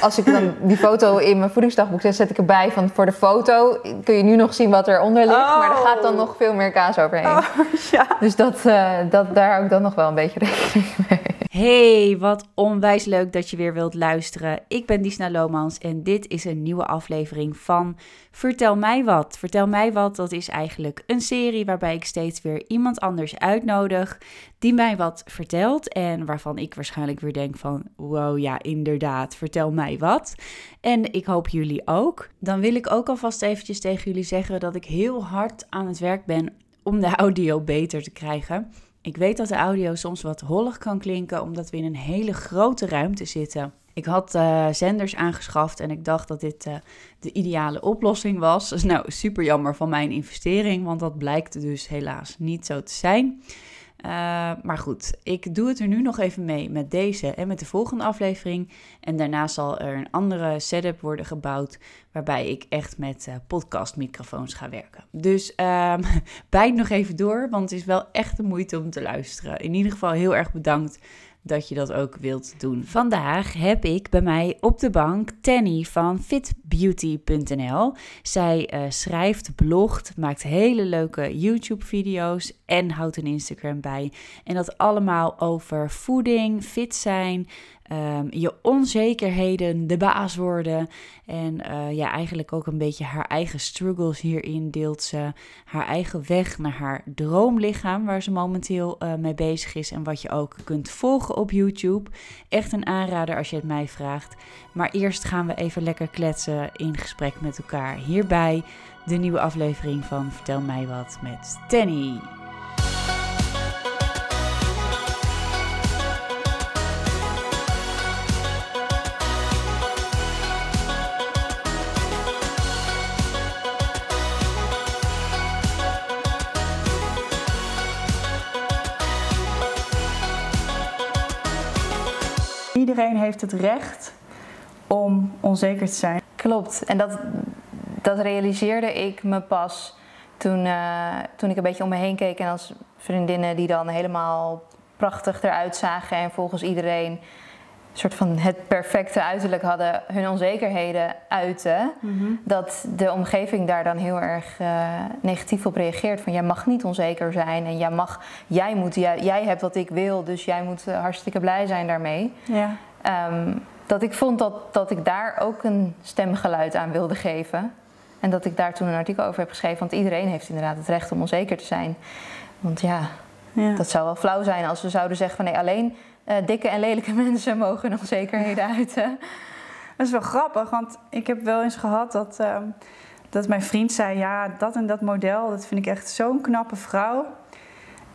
als ik dan die foto in mijn voedingsdagboek zet, zet ik erbij van voor de foto kun je nu nog zien wat eronder ligt. Maar er gaat dan Oh. nog veel meer kaas overheen. Oh, ja. Dus dat, eh, dat, daar hou ik dan nog wel een beetje rekening mee. Hey, wat onwijs leuk dat je weer wilt luisteren. Ik ben Disna Lomans en dit is een nieuwe aflevering van Vertel mij wat. Vertel mij wat, dat is eigenlijk een serie waarbij ik steeds weer iemand anders uitnodig die mij wat vertelt en waarvan ik waarschijnlijk weer denk van wow, ja inderdaad, vertel mij wat. En ik hoop jullie ook. Dan wil ik ook alvast eventjes tegen jullie zeggen dat ik heel hard aan het werk ben om de audio beter te krijgen. Ik weet dat de audio soms wat hollig kan klinken, omdat we in een hele grote ruimte zitten. Ik had eh, zenders aangeschaft en ik dacht dat dit eh, de ideale oplossing was. Dus nou, super jammer van mijn investering, want dat blijkt dus helaas niet zo te zijn. Uh, maar goed, ik doe het er nu nog even mee met deze en met de volgende aflevering. En daarna zal er een andere setup worden gebouwd, waarbij ik echt met uh, podcastmicrofoons ga werken. Dus uh, bijt nog even door, want het is wel echt de moeite om te luisteren. In ieder geval heel erg bedankt dat je dat ook wilt doen. Vandaag heb ik bij mij op de bank Tanny van fitbeauty.nl. Zij uh, schrijft, blogt, maakt hele leuke YouTube-video's en houdt een Instagram bij. En dat allemaal over voeding, fit zijn, um, je onzekerheden, de baas worden. En uh, ja, eigenlijk ook een beetje haar eigen struggles hierin deelt ze. Haar eigen weg naar haar droomlichaam, waar ze momenteel uh, mee bezig is. En wat je ook kunt volgen op YouTube. Echt een aanrader als je het mij vraagt. Maar eerst gaan we even lekker kletsen in gesprek met elkaar. Hierbij de nieuwe aflevering van Vertel mij wat met Tanny. Iedereen heeft het recht om onzeker te zijn. Klopt. En dat, dat realiseerde ik me pas toen, uh, toen ik een beetje om me heen keek en als vriendinnen die dan helemaal prachtig eruit zagen en volgens iedereen een soort van het perfecte uiterlijk hadden, hun onzekerheden uiten, mm-hmm. dat de omgeving daar dan heel erg uh, negatief op reageert. Van jij mag niet onzeker zijn en jij mag, jij moet, jij, jij hebt wat ik wil, dus jij moet uh, hartstikke blij zijn daarmee. Ja. Um, dat ik vond dat, dat ik daar ook een stemgeluid aan wilde geven. En dat ik daar toen een artikel over heb geschreven. Want iedereen heeft inderdaad het recht om onzeker te zijn. Want ja, ja. dat zou wel flauw zijn als we zouden zeggen van nee, alleen dikke en lelijke mensen mogen hun onzekerheden uiten. Dat is wel grappig, want ik heb wel eens gehad dat, uh, dat mijn vriend zei: Ja, dat en dat model, dat vind ik echt zo'n knappe vrouw.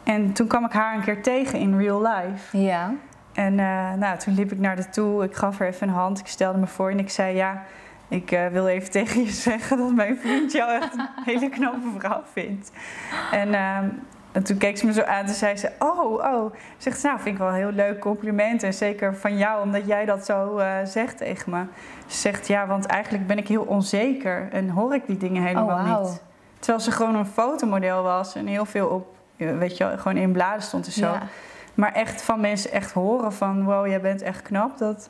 En toen kwam ik haar een keer tegen in real life. Ja. En uh, nou, toen liep ik naar haar toe, ik gaf haar even een hand, ik stelde me voor en ik zei: Ja, ik uh, wil even tegen je zeggen dat mijn vriend jou echt een hele knappe vrouw vindt. En, uh, en toen keek ze me zo aan en zei ze: Oh, oh. Zegt ze: Nou, vind ik wel een heel leuk compliment. En zeker van jou, omdat jij dat zo uh, zegt tegen me. Ze zegt: Ja, want eigenlijk ben ik heel onzeker en hoor ik die dingen helemaal oh, wow. niet. Terwijl ze gewoon een fotomodel was en heel veel op, weet je, gewoon in bladen stond en zo. Ja. Maar echt van mensen echt horen van wow, jij bent echt knap. Dat,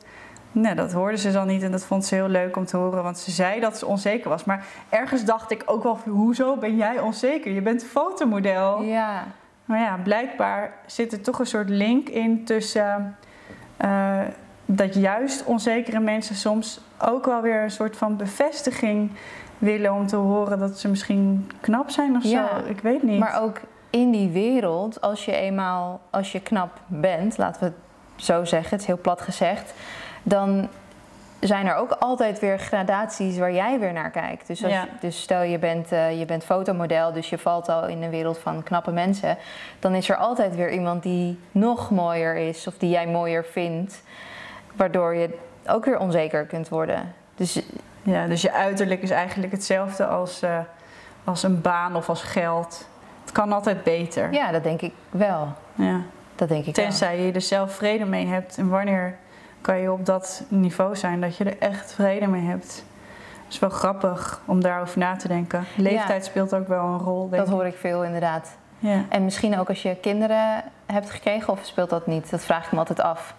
nee, dat hoorde ze dan niet en dat vond ze heel leuk om te horen. Want ze zei dat ze onzeker was. Maar ergens dacht ik ook wel, hoezo ben jij onzeker? Je bent fotomodel. Ja. Maar ja, blijkbaar zit er toch een soort link in tussen... Uh, dat juist onzekere mensen soms ook wel weer een soort van bevestiging willen... om te horen dat ze misschien knap zijn of ja. zo. Ik weet niet. Maar ook in die wereld, als je eenmaal, als je knap bent, laten we het zo zeggen, het is heel plat gezegd, dan zijn er ook altijd weer gradaties waar jij weer naar kijkt. Dus, als Ja. je, dus stel je bent, uh, je bent fotomodel, dus je valt al in de wereld van knappe mensen, dan is er altijd weer iemand die nog mooier is of die jij mooier vindt, waardoor je ook weer onzeker kunt worden. Dus Ja, dus je uiterlijk is eigenlijk hetzelfde als, uh, als een baan of als geld. Het kan altijd beter. ja, dat denk ik wel. Ja. Dat denk ik wel. Tenzij je er zelf vrede mee hebt. En wanneer kan je op dat niveau zijn dat je er echt vrede mee hebt? Het is wel grappig om daarover na te denken. Leeftijd speelt ook wel een rol. Denk Dat hoor ik veel inderdaad. Ja. En misschien ook als je kinderen hebt gekregen, of speelt dat niet? Dat vraag ik me altijd af.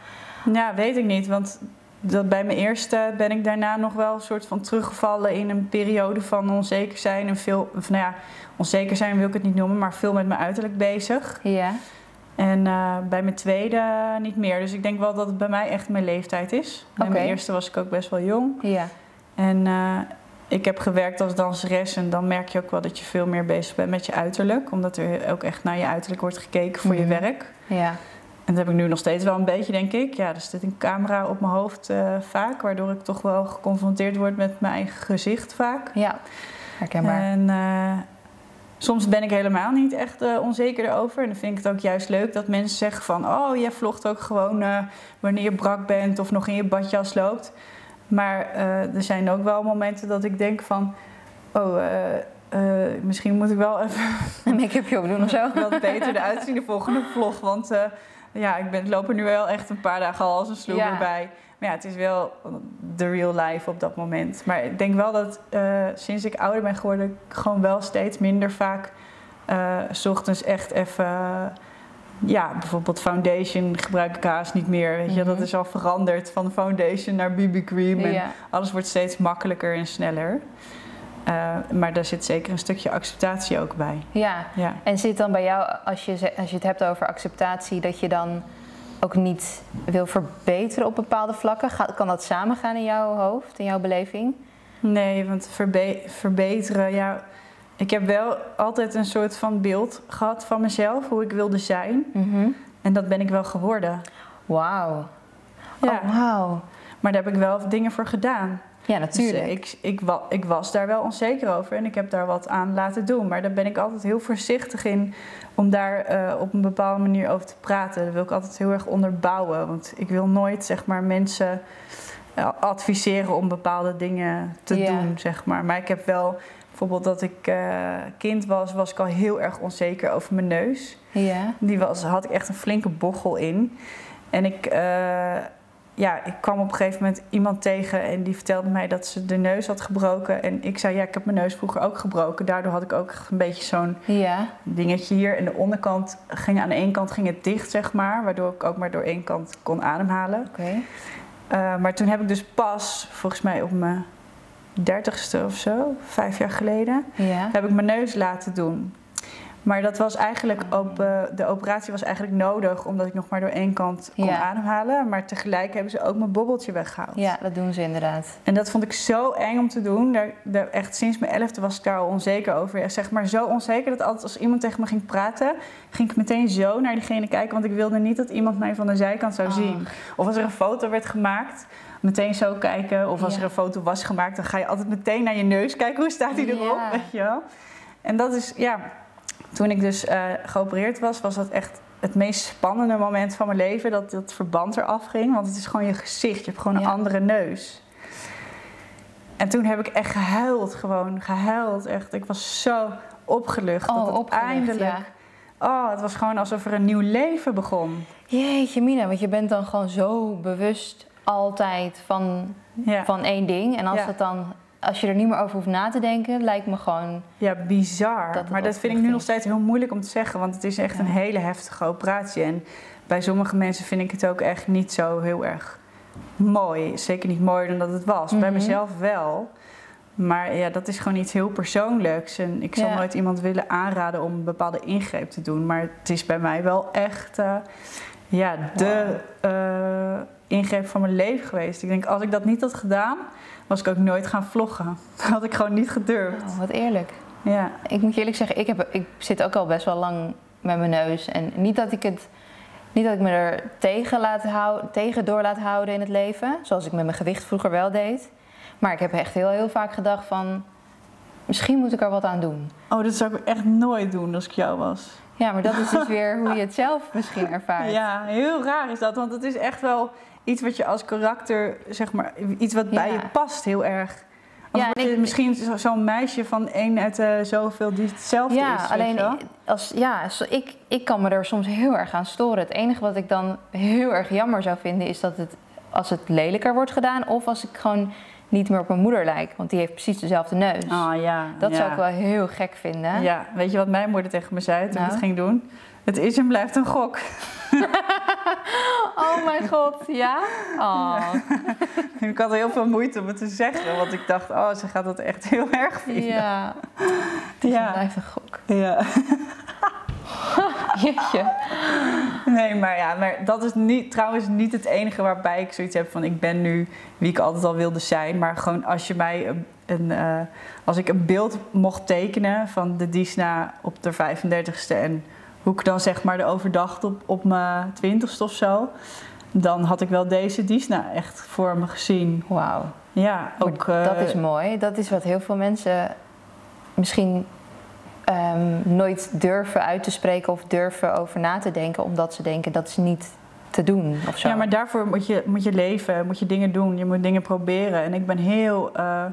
ja, weet ik niet. Want dat bij mijn eerste ben ik daarna nog wel een soort van teruggevallen in een periode van onzeker zijn. En veel, of nou ja, onzeker zijn wil ik het niet noemen, maar veel met mijn uiterlijk bezig. Ja. En eh, bij mijn tweede niet meer. Dus ik denk wel dat het bij mij echt mijn leeftijd is. Bij mijn eerste was ik ook best wel jong. Ja. En eh, ik heb gewerkt als danseres en dan merk je ook wel dat je veel meer bezig bent met je uiterlijk. Omdat er ook echt naar je uiterlijk wordt gekeken voor Mhm. je werk. Ja. En dat heb ik nu nog steeds wel een beetje, denk ik. Ja, er zit een camera op mijn hoofd eh, vaak, waardoor ik toch wel geconfronteerd word met mijn eigen gezicht vaak. Ja. Herkenbaar. En soms ben ik helemaal niet echt eh, onzeker erover. En dan vind ik het ook juist leuk dat mensen zeggen van... oh, jij vlogt ook gewoon eh, wanneer je brak bent of nog in je badjas loopt. Maar eh, er zijn ook wel momenten dat ik denk van... oh, misschien moet ik wel even Een make-upje opdoen of zo. wat beter eruit zien de volgende vlog. Want ja, ik, ben, loop er nu wel echt een paar dagen al als een sloeber Ja. bij. Maar ja, het is wel de real life op dat moment. Maar ik denk wel dat eh, sinds ik ouder ben geworden... ik gewoon wel steeds minder vaak... eh, s ochtends echt even... ja, bijvoorbeeld foundation gebruik ik haast niet meer. Weet je, Mhm. dat is al veranderd van foundation naar BB cream. En Ja. alles wordt steeds makkelijker en sneller. Eh, maar daar zit zeker een stukje acceptatie ook bij. ja. Ja. En zit dan bij jou, als je, als je het hebt over acceptatie, dat je dan ook niet wil verbeteren op bepaalde vlakken? Kan dat samengaan in jouw hoofd, in jouw beleving? Nee, want verbe- verbeteren, ja. Ik heb wel altijd een soort van beeld gehad van mezelf, hoe ik wilde zijn. Mhm. En dat ben ik wel geworden. Wauw. Ja. Oh, wauw. Maar daar heb ik wel dingen voor gedaan. Ja, Dus natuurlijk. ik, ik, ik was daar wel onzeker over en ik heb daar wat aan laten doen. Maar daar ben ik altijd heel voorzichtig in om daar eh, op een bepaalde manier over te praten. Dat wil ik altijd heel erg onderbouwen. Want ik wil nooit zeg maar, mensen eh, adviseren om bepaalde dingen te doen. Zeg maar. maar ik heb wel, bijvoorbeeld dat ik eh, kind was, was ik al heel erg onzeker over mijn neus. Ja. Die was, had ik echt een flinke bochel in. En ik, ja, ik kwam op een gegeven moment iemand tegen en die vertelde mij dat ze de neus had gebroken. En ik zei, ja, ik heb mijn neus vroeger ook gebroken. Daardoor had ik ook een beetje zo'n Ja. dingetje hier. En de onderkant ging aan de ene kant ging het dicht, zeg maar. Waardoor ik ook maar door één kant kon ademhalen. Oké. Eh, maar toen heb ik dus pas, volgens mij op mijn dertigste of zo, vijf jaar geleden, Ja. heb ik mijn neus laten doen. Maar dat was eigenlijk op, eh, de operatie was eigenlijk nodig omdat ik nog maar door één kant kon Ja. ademhalen. Maar tegelijk hebben ze ook mijn bobbeltje weggehaald. Ja, dat doen ze inderdaad. En dat vond ik zo eng om te doen. Daar, daar, echt sinds mijn elfde was ik daar al onzeker over. Ja, zeg maar zo onzeker dat altijd als iemand tegen me ging praten, ging ik meteen zo naar diegene kijken. Want ik wilde niet dat iemand mij van de zijkant zou Oh. zien. Of als er een foto werd gemaakt, meteen zo kijken. Of als Ja. er een foto was gemaakt, dan ga je altijd meteen naar je neus kijken. Hoe staat hij erop? Ja. Weet je wel? En dat is, ja, toen ik dus eh, geopereerd was, was dat echt het meest spannende moment van mijn leven. Dat dat verband eraf ging. Want het is gewoon je gezicht. Je hebt gewoon Ja. een andere neus. En toen heb ik echt gehuild, gewoon gehuild. Echt. Ik was zo opgelucht. Oh, dat het opgelucht, eindelijk. ja. Oh, het was gewoon alsof er een nieuw leven begon. Jeetje Mina, want je bent dan gewoon zo bewust altijd van, Ja, van één ding. En als, het dan, als je er niet meer over hoeft na te denken, lijkt me gewoon... ja bizar. Dat maar dat vind ik nu nog steeds heel moeilijk om te zeggen. Want het is echt Ja. een hele heftige operatie. En bij sommige mensen vind ik het ook echt niet zo heel erg mooi. Zeker niet mooier dan dat het was. Bij Mhm. mezelf wel. Maar ja, dat is gewoon iets heel persoonlijks. En ik zal Ja. nooit iemand willen aanraden om een bepaalde ingreep te doen. Maar het is bij mij wel echt eh, ja, de ingreep van mijn leven geweest. Ik denk, als ik dat niet had gedaan, was ik ook nooit gaan vloggen. had ik gewoon niet gedurfd. Oh, wat eerlijk. Ja. Ik moet je eerlijk zeggen, ik, heb, ik zit ook al best wel lang met mijn neus. En niet dat ik, het, niet dat ik me er tegen, laat hou, tegen door laat houden in het leven. Zoals ik met mijn gewicht vroeger wel deed. Maar ik heb echt heel, heel vaak gedacht van... Misschien moet ik er wat aan doen. Oh, dat zou ik echt nooit doen als ik jou was. Ja, maar dat is dus weer hoe je het zelf misschien ervaart. Ja, heel raar is dat. Want het is echt wel iets wat je als karakter, zeg maar, iets wat bij je past heel erg. Als Ja, je ik- misschien zo- zo'n meisje van één uit eh, zoveel die hetzelfde Ja, is. alleen als, ja, ik, ik kan me er soms heel erg aan storen. Het enige wat ik dan heel erg jammer zou vinden is dat het als het lelijker wordt gedaan of als ik gewoon niet meer op mijn moeder lijk, want die heeft precies dezelfde neus. Ah ja. dat ja. zou ik wel heel gek vinden. Ja, weet je wat mijn moeder tegen me zei toen ik Nou? het ging doen? Het is en blijft een gok. Oh mijn god, ja? Oh, Ik had heel veel moeite om het te zeggen, want ik dacht, oh, ze gaat dat echt heel erg vinden. ja. Het Ja. blijft een gok. ja. Jeetje. Nee, maar ja, maar dat is niet, trouwens niet het enige waarbij ik zoiets heb van ik ben nu wie ik altijd al wilde zijn. Maar gewoon als je mij een, een, eh, als ik een beeld mocht tekenen van de Disna op de 35ste en hoe ik dan zeg maar de overdag op, op mijn 20ste of zo. Dan had ik wel deze Disna echt voor me gezien. Wauw. Ja, ook. Maar dat eh, is mooi. Dat is wat heel veel mensen misschien ehm, nooit durven uit te spreken of durven over na te denken, omdat ze denken dat is niet te doen of zo. Ja, maar daarvoor moet je, moet je leven, moet je dingen doen, je moet dingen proberen. En ik ben heel, eh,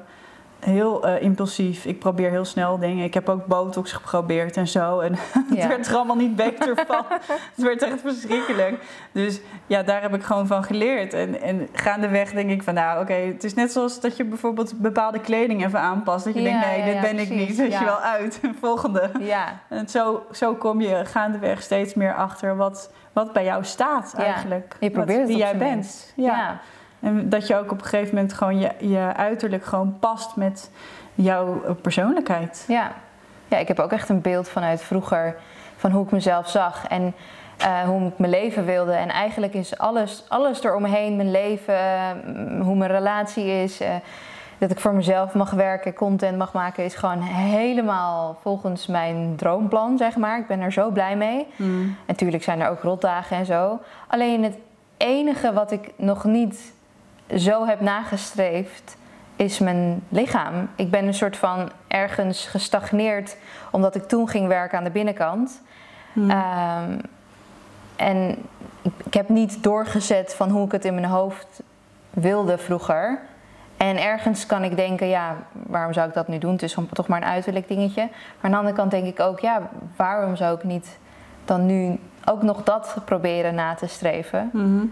heel eh, impulsief. Ik probeer heel snel dingen. Ik heb ook botox geprobeerd en zo. En het werd er allemaal niet beter van. het werd echt verschrikkelijk. Dus ja, daar heb ik gewoon van geleerd. En, en gaandeweg denk ik van, nou oké, het is net zoals dat je bijvoorbeeld bepaalde kleding even aanpast. Dat je Ja, denkt, nee, ja, dit ja, ben ik precies. niet. Ja. je wel, uit. Volgende. Ja, En zo, zo kom je gaandeweg steeds meer achter wat, wat bij jou staat Ja, eigenlijk. je probeert wat, het wie jij bent. Ja. En dat je ook op een gegeven moment gewoon je, je uiterlijk gewoon past met jouw persoonlijkheid. Ja. ja, ik heb ook echt een beeld vanuit vroeger van hoe ik mezelf zag en eh, hoe ik mijn leven wilde. En eigenlijk is alles, alles eromheen, mijn leven, eh, m- hoe mijn relatie is, eh, dat ik voor mezelf mag werken, content mag maken, is gewoon helemaal volgens mijn droomplan, zeg maar. Ik ben er zo blij mee. Natuurlijk zijn er ook rotdagen en zo. Alleen het enige wat ik nog niet zo heb nagestreefd is mijn lichaam. Ik ben een soort van ergens gestagneerd omdat ik toen ging werken aan de binnenkant. Ehm, en ik, ik heb niet doorgezet van hoe ik het in mijn hoofd wilde vroeger. En ergens kan ik denken, ja, waarom zou ik dat nu doen? Het is toch maar een uiterlijk dingetje. Maar aan de andere kant denk ik ook, ja, waarom zou ik niet dan nu ook nog dat proberen na te streven? Mhm.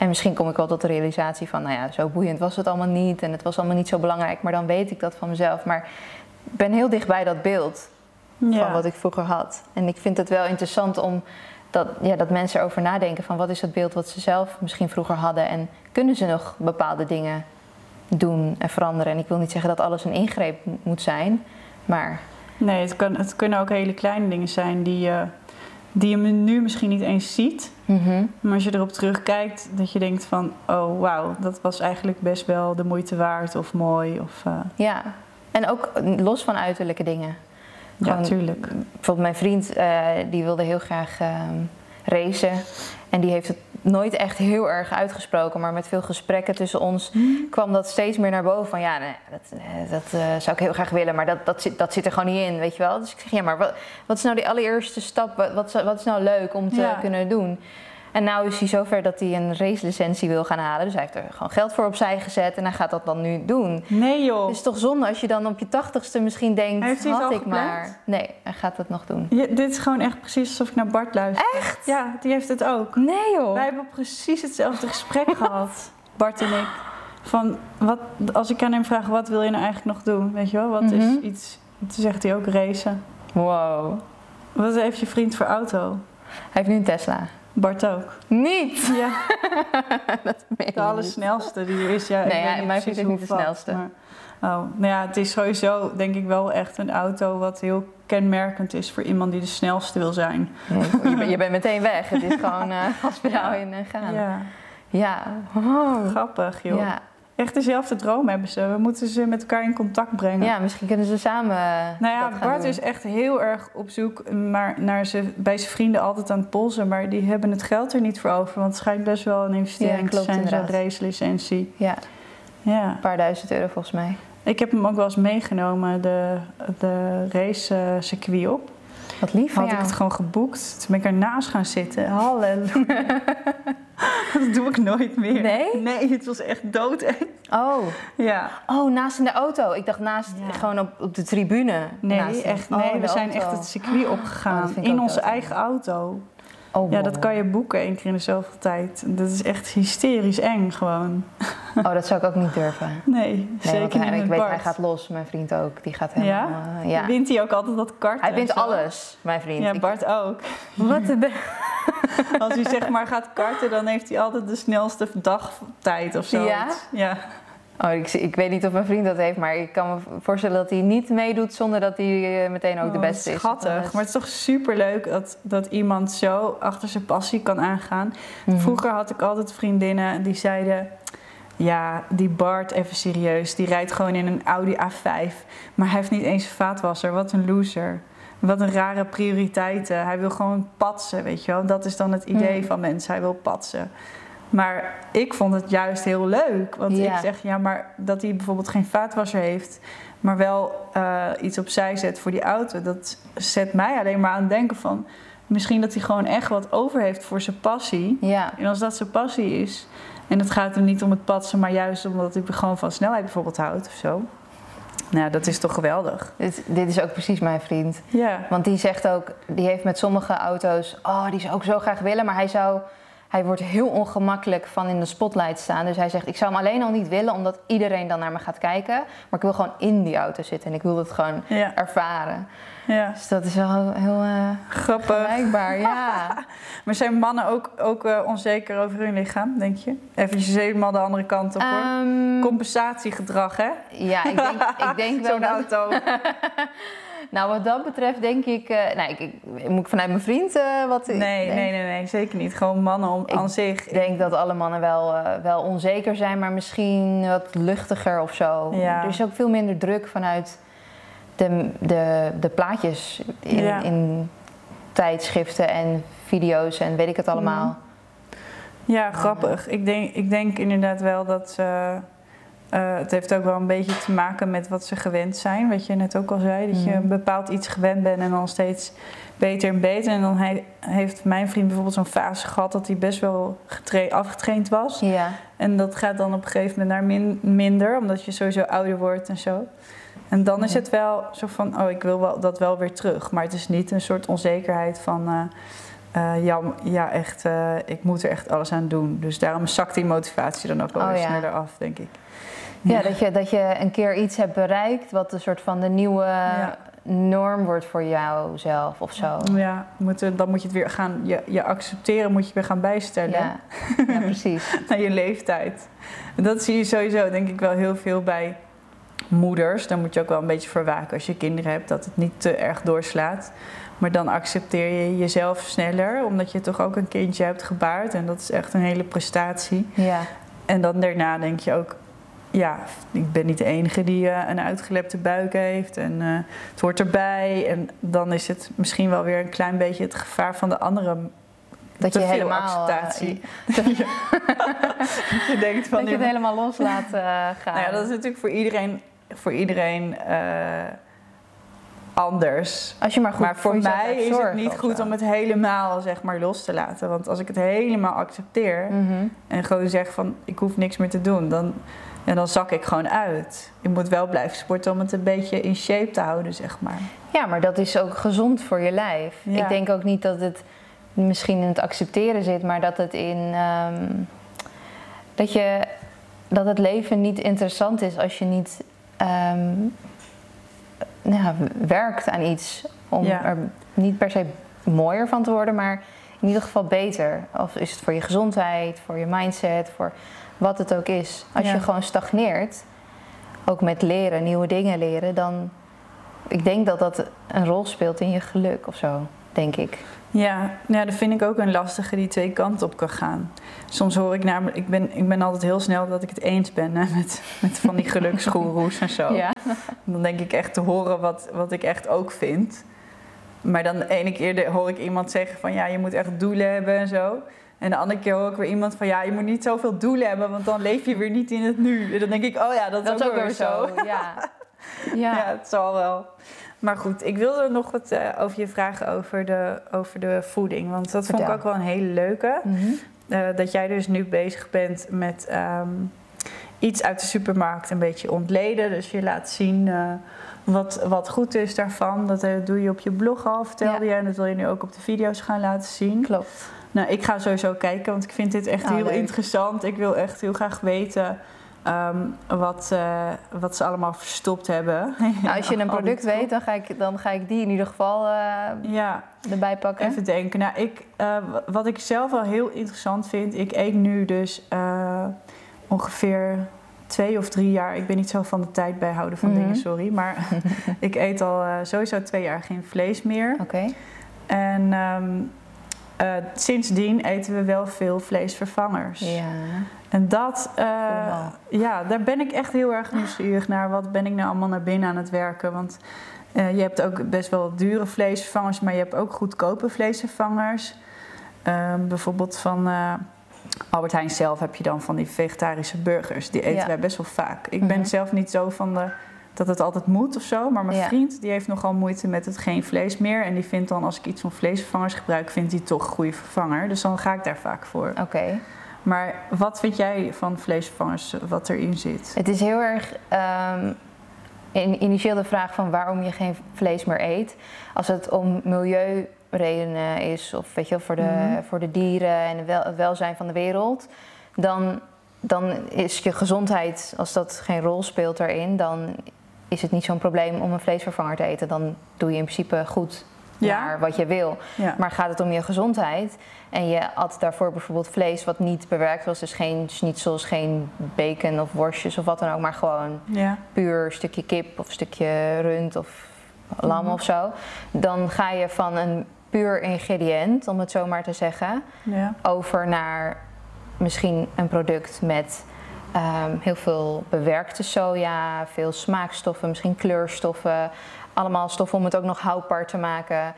En misschien kom ik wel tot de realisatie van, nou ja, zo boeiend was het allemaal niet en het was allemaal niet zo belangrijk, maar dan weet ik dat van mezelf. Maar ik ben heel dicht bij dat beeld van wat ik vroeger had. En ik vind het wel interessant om dat, ja, dat mensen erover nadenken van wat is het beeld wat ze zelf misschien vroeger hadden en kunnen ze nog bepaalde dingen doen en veranderen. En ik wil niet zeggen dat alles een ingreep mo- moet zijn, maar Nee, het, kan, het kunnen ook hele kleine dingen zijn die je, die je nu misschien niet eens ziet. mhm, Maar als je erop terugkijkt, dat je denkt van... oh, wauw, dat was eigenlijk best wel de moeite waard of mooi. Of, eh, ja. En ook los van uiterlijke dingen. ja, Gewoon- tuurlijk. Bijvoorbeeld mijn vriend, eh, die wilde heel graag ehm, racen. En die heeft het nooit echt heel erg uitgesproken. Maar met veel gesprekken tussen ons kwam dat steeds meer naar boven. Van ja, nee, dat, eh, dat eh, zou ik heel graag willen. Maar dat, dat, zit, dat zit er gewoon niet in, weet je wel. Dus ik zeg, ja, maar wat, wat is nou die allereerste stap? Wat, wat, is- wat is nou leuk om te Ja. kunnen doen? En nou is hij zover dat hij een racelicentie wil gaan halen. Dus hij heeft er gewoon geld voor opzij gezet. En hij gaat dat dan nu doen. Nee joh. Het is toch zonde als je dan op je tachtigste misschien denkt... Heeft had ik maar... Nee, hij gaat het nog doen. Dit is gewoon echt precies alsof ik naar Bart luister. Echt? Ja, die heeft het ook. Nee joh. Wij hebben precies hetzelfde gesprek gehad, Bart en ik. Van wat, als ik aan hem vraag, wat wil je nou eigenlijk nog doen? Weet je wel, wat is Mhm. iets... Toen zegt hij ook racen. Wow. Wat heeft je vriend voor auto? Hij heeft nu een Tesla. Bart ook. Niet! Ja, dat meen de allersnelste die er is. Ja, Nee, ja, mijn vriend is niet de snelste. Maar, oh, nou ja, het is sowieso denk ik wel echt een auto wat heel kenmerkend is voor iemand die de snelste wil zijn. Nee, je, bent- je bent meteen weg. Het is gewoon eh gaspedaal in en gaan. Ja. Ja, Wow. grappig joh. Ja. Echt dezelfde droom hebben ze. We moeten ze met elkaar in contact brengen. ja, misschien kunnen ze samen eh, Nou ja, Bart doen. is echt heel erg op zoek maar naar ze, bij zijn vrienden altijd aan het polsen. Maar die hebben het geld er niet voor over. Want het schijnt best wel een investering Ja, klopt, te zijn, zo'n racelicentie. Ja, Ja. een paar duizend euro volgens mij. Ik heb hem ook wel eens meegenomen, de, de racecircuit op. Wat lief Had ik het gewoon geboekt. Toen ben ik ernaast gaan zitten. Halleluja. dat doe ik nooit meer. Nee? Nee, het was echt dood. Oh. ja. oh, naast in de auto. Ik dacht naast, Ja. gewoon op, op de tribune. Nee, naast echt. Oh, Nee, we zijn auto. echt het circuit Oh, opgegaan. in onze eigen auto. Oh, Ja, dat kan je boeken één keer in de zoveel tijd. Dat is echt hysterisch eng gewoon. Oh, dat zou ik ook niet durven. Nee, Nee, zeker niet ik weet, hij gaat los. Mijn vriend ook. Die gaat Ja? helemaal... eh, ja. Wint hij ook altijd dat kart? Hij wint alles, mijn vriend. Ja, Ik- Bart ook. Wat de... Als hij zeg maar gaat karten, dan heeft hij altijd de snelste dagtijd of zo. Ja? Ja. Oh, ik, ik weet niet of mijn vriend dat heeft, maar ik kan me voorstellen dat hij niet meedoet zonder dat hij eh, meteen ook de Oh, beste is. Schattig. Is- Maar het is toch super leuk dat, dat iemand zo achter zijn passie kan aangaan. Mhm. Vroeger had ik altijd vriendinnen die zeiden... Ja, die Bart, even serieus, die rijdt gewoon in een Audi A5. Maar hij heeft niet eens een vaatwasser. Wat een loser. Wat een rare prioriteiten. Hij wil gewoon patsen, weet je wel. Dat is dan het idee Mhm. van mensen. Hij wil patsen. Maar ik vond het juist heel leuk. Want Ja. ik zeg, ja, maar dat hij bijvoorbeeld geen vaatwasser heeft... maar wel eh, iets opzij zet voor die auto... dat zet mij alleen maar aan het denken van... misschien dat hij gewoon echt wat over heeft voor zijn passie... Ja, en als dat zijn passie is, en het gaat hem niet om het patsen, maar juist omdat hij gewoon van snelheid bijvoorbeeld houdt of zo. Nou, dat is toch geweldig. dit, dit is ook precies mijn vriend. Ja. Want die zegt ook, die heeft met sommige auto's, oh, die zou ik zo graag willen, maar hij zou, hij wordt heel ongemakkelijk van in de spotlight staan. Dus hij zegt, ik zou hem alleen al niet willen, omdat iedereen dan naar me gaat kijken, maar ik wil gewoon in die auto zitten en ik wil het gewoon Ja, ervaren. ja. Dus dat is wel heel eh grappig. ja. Maar zijn mannen ook, ook eh, onzeker over hun lichaam, denk je? Eventjes helemaal de andere kant op hoor. Ehm, Compensatiegedrag, hè? ja, ik denk, ik denk wel Zo'n dat, auto. Nou, wat dat betreft denk ik... eh, nou, ik, ik- moet ik vanuit mijn vriend eh, wat... Nee, nee, nee, nee, zeker niet. Gewoon mannen om, Ik aan zich. Ik denk dat alle mannen wel, eh, wel onzeker zijn, maar misschien wat luchtiger of zo. Ja. Er is ook veel minder druk vanuit de, de, de plaatjes in, Ja. in tijdschriften en video's en weet ik het allemaal. Ja, grappig. Ik denk, ik denk inderdaad wel dat ze. Eh, het heeft ook wel een beetje te maken met wat ze gewend zijn. Wat je net ook al zei. Dat je Mhm. een bepaald iets gewend bent en dan steeds beter en beter. En dan hij, heeft mijn vriend bijvoorbeeld zo'n fase gehad dat hij best wel getra- afgetraind was. Ja. En dat gaat dan op een gegeven moment naar min- minder, omdat je sowieso ouder wordt en zo. En dan is het wel zo van, oh, ik wil wel, dat wel weer terug. Maar het is niet een soort onzekerheid van, eh, ja, ja, echt, ik moet er echt alles aan doen. Dus daarom zakt die motivatie dan ook wel Oh, weer ja. sneller af, denk ik. Ja, dat je, dat je een keer iets hebt bereikt wat een soort van de nieuwe Ja. norm wordt voor jou zelf of zo. Ja, moet, dan moet je het weer gaan, je, je accepteren moet je weer gaan bijstellen Ja, ja precies. naar je leeftijd. En dat zie je sowieso, denk ik, wel heel veel bij moeders. Daar moet je ook wel een beetje voor waken als je kinderen hebt, dat het niet te erg doorslaat. Maar dan accepteer je jezelf sneller, omdat je toch ook een kindje hebt gebaard. En dat is echt een hele prestatie. Ja. En dan daarna denk je ook, ja, ik ben niet de enige die eh, een uitgelepte buik heeft. En eh, het hoort erbij. En dan is het misschien wel weer een klein beetje het gevaar van de andere. Dat je helemaal, acceptatie. eh, je denkt van, dat je het helemaal los laat eh, gaan. Nou ja, dat is natuurlijk voor iedereen, voor iedereen anders. Als je maar goed maar voor, mij is het niet goed zo. om het helemaal zeg maar, los te laten. Want als ik het helemaal accepteer Mhm. en gewoon zeg van ik hoef niks meer te doen, dan, ja, dan zak ik gewoon uit. Ik moet wel blijven sporten om het een beetje in shape te houden, zeg maar. Ja, maar dat is ook gezond voor je lijf. Ja. Ik denk ook niet dat het misschien in het accepteren zit, maar dat het in. ehm, dat, je, dat het leven niet interessant is als je niet ehm, nou ja, werkt aan iets. Om Ja. er niet per se mooier van te worden, maar in ieder geval beter. Of is het voor je gezondheid, voor je mindset, voor wat het ook is. Als Ja. je gewoon stagneert, ook met leren, nieuwe dingen leren, dan. Ik denk dat dat een rol speelt in je geluk of zo, denk ik. Ja, ja, dat vind ik ook een lastige die twee kanten op kan gaan. Soms hoor ik namelijk, ik ben, ik ben altijd heel snel dat ik het eens ben hè, met, met van die geluksgoeroes en zo. Ja. Dan denk ik echt te horen wat, wat ik echt ook vind. Maar dan de ene keer hoor ik iemand zeggen van ja, je moet echt doelen hebben en zo. En de andere keer hoor ik weer iemand van ja, je moet niet zoveel doelen hebben, want dan leef je weer niet in het nu. En dan denk ik, oh ja, dat, Dat is ook, weer zo. Ja. Ja. Ja. het zal wel. Maar goed, ik wilde nog wat eh, over je vragen over de, over de voeding. Want dat vond ik ook wel een hele leuke. Mhm. Eh, dat jij dus nu bezig bent met ehm, iets uit de supermarkt een beetje ontleden. Dus je laat zien eh, wat, wat goed is daarvan. Dat doe je op je blog al, vertelde je. En dat wil je nu ook op de video's gaan laten zien. Klopt. Nou, ik ga sowieso kijken, want ik vind dit echt Oh, heel leuk. interessant. Ik wil echt heel graag weten ehm, wat, eh, wat ze allemaal verstopt hebben. Nou, als je een Al product weet, dan ga, ik, dan ga ik die in ieder geval eh, Ja, erbij pakken. Even denken. Nou, ik, eh, wat ik zelf wel heel interessant vind, ik eet nu dus ongeveer twee of drie jaar. Ik ben niet zo van de tijd bijhouden van Mhm. dingen, sorry. Maar ik eet al sowieso twee jaar geen vlees meer. Oké. En ehm, eh, sindsdien eten we wel veel vleesvervangers. Ja. En dat, eh, ja, daar ben ik echt heel erg nieuwsgierig naar. Wat ben ik nou allemaal naar binnen aan het werken? Want eh, je hebt ook best wel dure vleesvervangers, maar je hebt ook goedkope vleesvervangers. Ehm, bijvoorbeeld van Albert Heijn zelf heb je dan van die vegetarische burgers. Die eten Ja. wij best wel vaak. Ik ben Mhm. zelf niet zo van de, dat het altijd moet of zo. Maar mijn Ja. vriend die heeft nogal moeite met het geen vlees meer. En die vindt dan als ik iets van vleesvervangers gebruik, vindt hij toch een goede vervanger. Dus dan ga ik daar vaak voor. Oké. Maar wat vind jij van vleesvervangers, wat erin zit? Het is heel erg ehm, in, initieel de vraag van waarom je geen vlees meer eet. Als het om milieuredenen is of weet je, wel, voor, de, Mhm. voor de dieren en het, wel, het welzijn van de wereld, dan, dan is je gezondheid, als dat geen rol speelt daarin, dan is het niet zo'n probleem om een vleesvervanger te eten. Dan doe je in principe goed Ja? naar wat je wil. Ja. Maar gaat het om je gezondheid en je at daarvoor bijvoorbeeld vlees wat niet bewerkt was, dus geen schnitzels, geen bacon of worstjes of wat dan ook, maar gewoon Ja. puur stukje kip of stukje rund of lam Mhm. of zo, dan ga je van een puur ingrediënt, om het zo maar te zeggen, over naar misschien een product met ehm, heel veel bewerkte soja, veel smaakstoffen, misschien kleurstoffen, allemaal stoffen om het ook nog houdbaar te maken.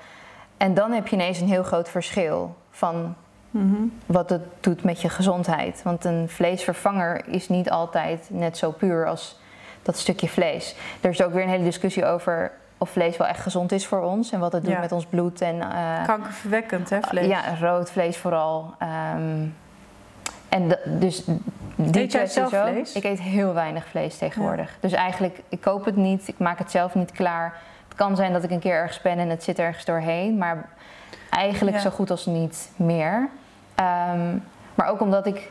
En dan heb je ineens een heel groot verschil van Mhm. wat het doet met je gezondheid. Want een vleesvervanger is niet altijd net zo puur als dat stukje vlees. Er is ook weer een hele discussie over of vlees wel echt gezond is voor ons en wat het doet Ja. met ons bloed en eh, Kankerverwekkend, hè, vlees? ja, rood vlees vooral. Ehm, en de- dus die Eet jij kwestie zelf zo. vlees? Ik eet heel weinig vlees tegenwoordig. Dus eigenlijk, ik koop het niet, ik maak het zelf niet klaar. Het kan zijn dat ik een keer ergens ben en het zit ergens doorheen, maar eigenlijk Ja. zo goed als niet meer. Ehm, maar ook omdat ik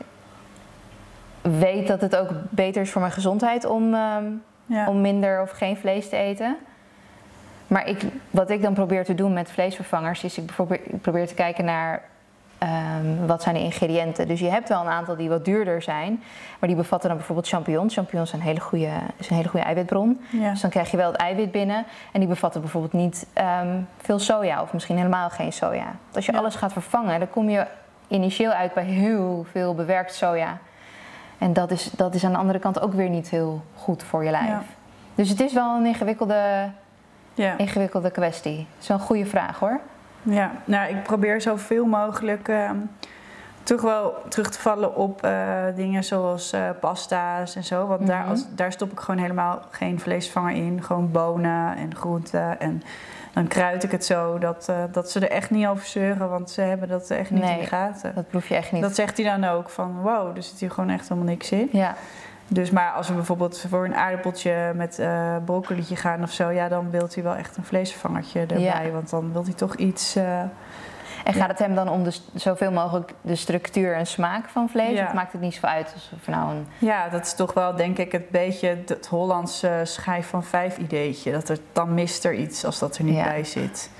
weet dat het ook beter is voor mijn gezondheid om, ehm, Ja. om minder of geen vlees te eten. Maar ik, wat ik dan probeer te doen met vleesvervangers is ik probeer, ik probeer te kijken naar ehm, wat zijn de ingrediënten. Dus je hebt wel een aantal die wat duurder zijn, maar die bevatten dan bijvoorbeeld champignons. Champignons zijn een hele goede, is een hele goede eiwitbron. Ja. Dus dan krijg je wel het eiwit binnen en die bevatten bijvoorbeeld niet ehm, veel soja of misschien helemaal geen soja. Als je Ja. alles gaat vervangen, dan kom je initieel uit bij heel veel bewerkt soja. En dat is, dat is aan de andere kant ook weer niet heel goed voor je lijf. Ja. Dus het is wel een ingewikkelde, Ja. ingewikkelde kwestie. Het is wel een goede vraag hoor. Ja, nou, ik probeer zoveel mogelijk ehm, toch wel terug te vallen op eh, dingen zoals eh, pasta's en zo. Want daar, Mhm. als, daar stop ik gewoon helemaal geen vleesvanger in. Gewoon bonen en groenten. En dan kruid ik het zo dat, eh, dat ze er echt niet over zeuren, want ze hebben dat echt niet in de gaten. Dat proef je echt niet. Dat zegt hij dan ook van wow, er zit hier gewoon echt helemaal niks in. Ja, Dus maar als we bijvoorbeeld voor een aardappeltje met broccolietje gaan of zo, ja, dan wilt hij wel echt een vleesvervangertje erbij. Ja. Want dan wil hij toch iets. eh, en gaat het hem dan om de, zoveel mogelijk de structuur en smaak van vlees? Ja. Of maakt het niet zoveel uit of nou een... ja, dat is toch wel denk ik het beetje het Hollandse schijf van vijf ideetje. Dat er, dan mist er iets als dat er niet Ja. bij zit.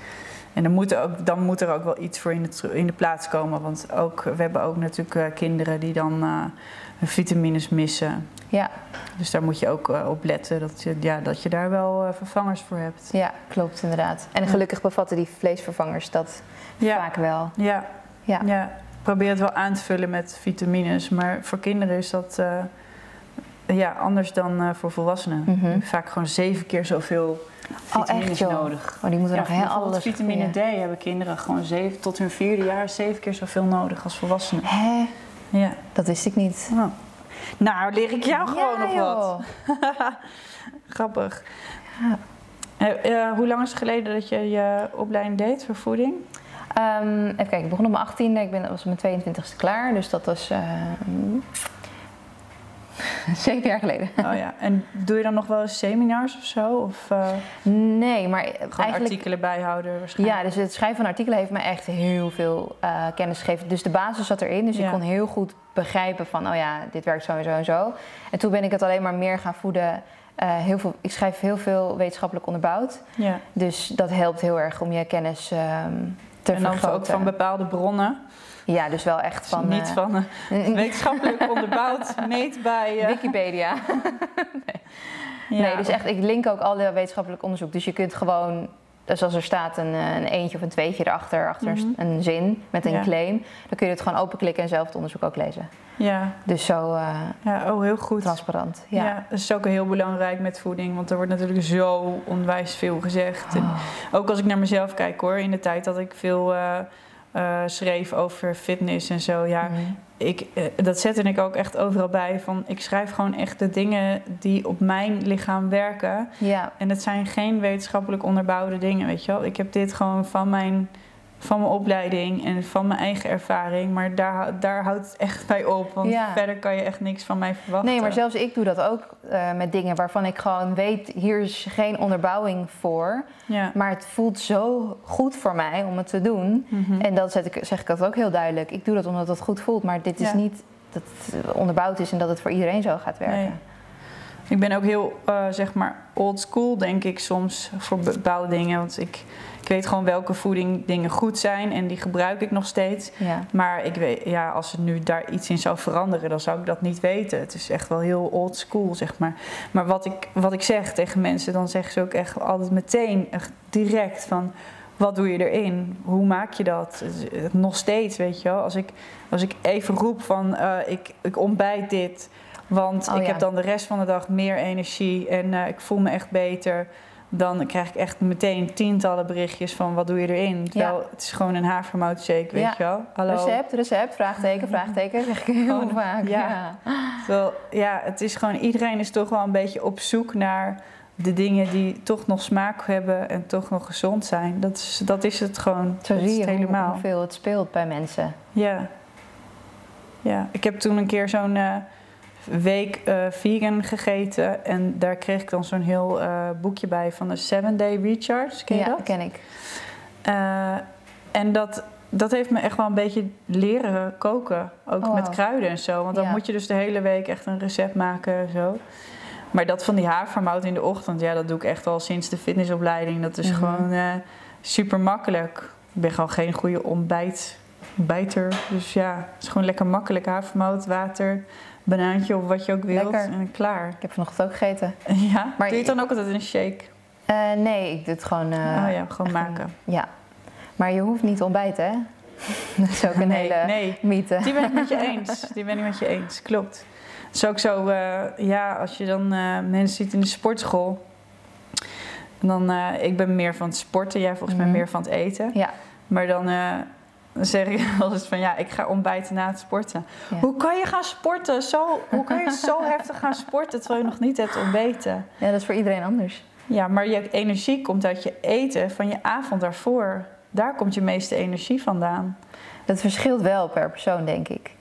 En dan moet, er ook, dan moet er ook wel iets voor in de, in de plaats komen. Want ook, we hebben ook natuurlijk eh, kinderen die dan hun vitamines missen. Ja, Dus daar moet je ook eh, op letten dat je, ja, dat je daar wel eh, vervangers voor hebt. ja, klopt inderdaad. En gelukkig bevatten die vleesvervangers dat Ja. vaak wel. Ja, Ja. ja. probeer het wel aan te vullen met vitamines. Maar voor kinderen is dat eh, ja, anders dan voor volwassenen. Mhm. Vaak gewoon zeven keer zoveel vitamines echt, joh? nodig. Oh, die moeten Ja, nog heel alles vitamine D hebben kinderen gewoon zeven, tot hun vierde jaar zeven keer zoveel nodig als volwassenen. Hè? Ja. Dat wist ik niet. Oh. Nou, leer ik jou gewoon nog joh. wat. Grappig. Ja. Eh, eh, hoe lang is het geleden dat je je opleiding deed voor voeding? Ehm, even kijken, ik begon op mijn 18e, ik ben, was op mijn 22e klaar. Dus dat was ehm, Zeven jaar geleden. Oh ja, en doe je dan nog wel eens seminars of zo? Of uh, Nee, maar gewoon eigenlijk... artikelen bijhouden waarschijnlijk? Ja, dus het schrijven van artikelen heeft me echt heel veel eh, kennis gegeven. Dus de basis zat erin, dus Ja. ik kon heel goed begrijpen van, oh ja, dit werkt zo en zo en zo. En toen ben ik het alleen maar meer gaan voeden. Eh, heel veel, ik schrijf heel veel wetenschappelijk onderbouwd. Ja. Dus dat helpt heel erg om je kennis ehm, te En dan vergroten. ook van bepaalde bronnen. Ja, dus wel echt van... niet eh, van eh, wetenschappelijk onderbouwd, meet bij... eh, Wikipedia. ja. Nee, dus echt, ik link ook alle wetenschappelijk onderzoek. Dus je kunt gewoon, dus als er staat een, een eentje of een tweetje erachter, achter een een zin met een Mhm. Ja. claim, dan kun je het gewoon openklikken en zelf het onderzoek ook lezen. Ja, Dus zo ja, oh heel goed. transparant. Ja. Ja. dat is ook heel belangrijk met voeding, want er wordt natuurlijk zo onwijs veel gezegd. En Oh. ook als ik naar mezelf kijk hoor, in de tijd dat ik veel eh, schreef over fitness en zo, ja, Mhm. ik, eh, dat zette ik ook echt overal bij. Van, ik schrijf gewoon echt de dingen die op mijn lichaam werken. ja. En het zijn geen wetenschappelijk onderbouwde dingen, weet je wel. Ik heb dit gewoon van mijn, van mijn opleiding en van mijn eigen ervaring. Maar daar, daar houdt het echt bij op. Want Ja. verder kan je echt niks van mij verwachten. Nee, maar zelfs ik doe dat ook eh, met dingen waarvan ik gewoon weet, hier is geen onderbouwing voor. Ja. Maar het voelt zo goed voor mij om het te doen. Mhm. En dat zet ik, zeg ik dat ook heel duidelijk. Ik doe dat omdat het goed voelt, maar dit is Ja. niet dat het onderbouwd is en dat het voor iedereen zo gaat werken. Nee. Ik ben ook heel, eh, zeg maar, old school, denk ik soms, voor bepaalde dingen. Want ik, ik weet gewoon welke voeding dingen goed zijn en die gebruik ik nog steeds. Ja. Maar ik weet, ja, als het nu daar iets in zou veranderen, dan zou ik dat niet weten. Het is echt wel heel old school, zeg maar. Maar wat ik, wat ik zeg tegen mensen, dan zeggen ze ook echt altijd meteen, echt direct van... Wat doe je erin? Hoe maak je dat? Is- Nog steeds, weet je wel. Als ik, als ik even roep van, eh, ik, ik ontbijt dit... Want Oh, ik ja. heb dan de rest van de dag meer energie en eh, ik voel me echt beter... Dan krijg ik echt meteen tientallen berichtjes van wat doe je erin? Terwijl het is gewoon een havermoutshake, weet Ja. je wel. Hallo. Recept, recept, vraagteken, vraagteken, zeg ik heel vaak. ja. Ja. Terwijl, ja, het is gewoon, iedereen is toch wel een beetje op zoek naar de dingen die toch nog smaak hebben en toch nog gezond zijn. Dat is, dat is het gewoon. Zo zie je helemaal. hoeveel het speelt bij mensen. Ja. ja, ik heb toen een keer zo'n eh, week eh, vegan gegeten en daar kreeg ik dan zo'n heel eh, boekje bij van de 7 Day Recharge. Ken je ja, dat? ken ik. Eh, en dat, dat heeft me echt wel een beetje leren koken. Ook Oh, met kruiden en zo. Want dan Ja. moet je dus de hele week echt een recept maken en zo. Maar dat van die havermout in de ochtend, ja, dat doe ik echt al sinds de fitnessopleiding. Dat is Mhm. gewoon super makkelijk. Ik ben gewoon geen goede ontbijt, ontbijter. Dus ja, het is gewoon lekker makkelijk. Havermout, water, banaantje of wat je ook wilt. Lekker. En klaar. Ik heb vanochtend ook gegeten. Ja, Maar doe je het dan ook altijd in een shake? Eh, nee, ik doe het gewoon... eh, oh ja, gewoon maken. een- ja. Maar je hoeft niet te ontbijten, hè? Dat is ook een nee, hele nee. mythe. Die ben ik met je eens. Die ben ik met je eens. Klopt. Het is ook zo, eh, ja, als je dan mensen ziet in de sportschool. Dan, ik ben meer van het sporten, jij volgens mij Mhm. meer van het eten. Ja. Maar dan, dan zeg ik wel eens van, ja, ik ga ontbijten na het sporten. Ja. Hoe kan je gaan sporten? Zo, hoe kan je zo heftig gaan sporten terwijl je nog niet hebt ontbeten? Ja, dat is voor iedereen anders. Ja, maar je energie komt uit je eten van je avond daarvoor. Daar komt je meeste energie vandaan. Dat verschilt wel per persoon, denk ik.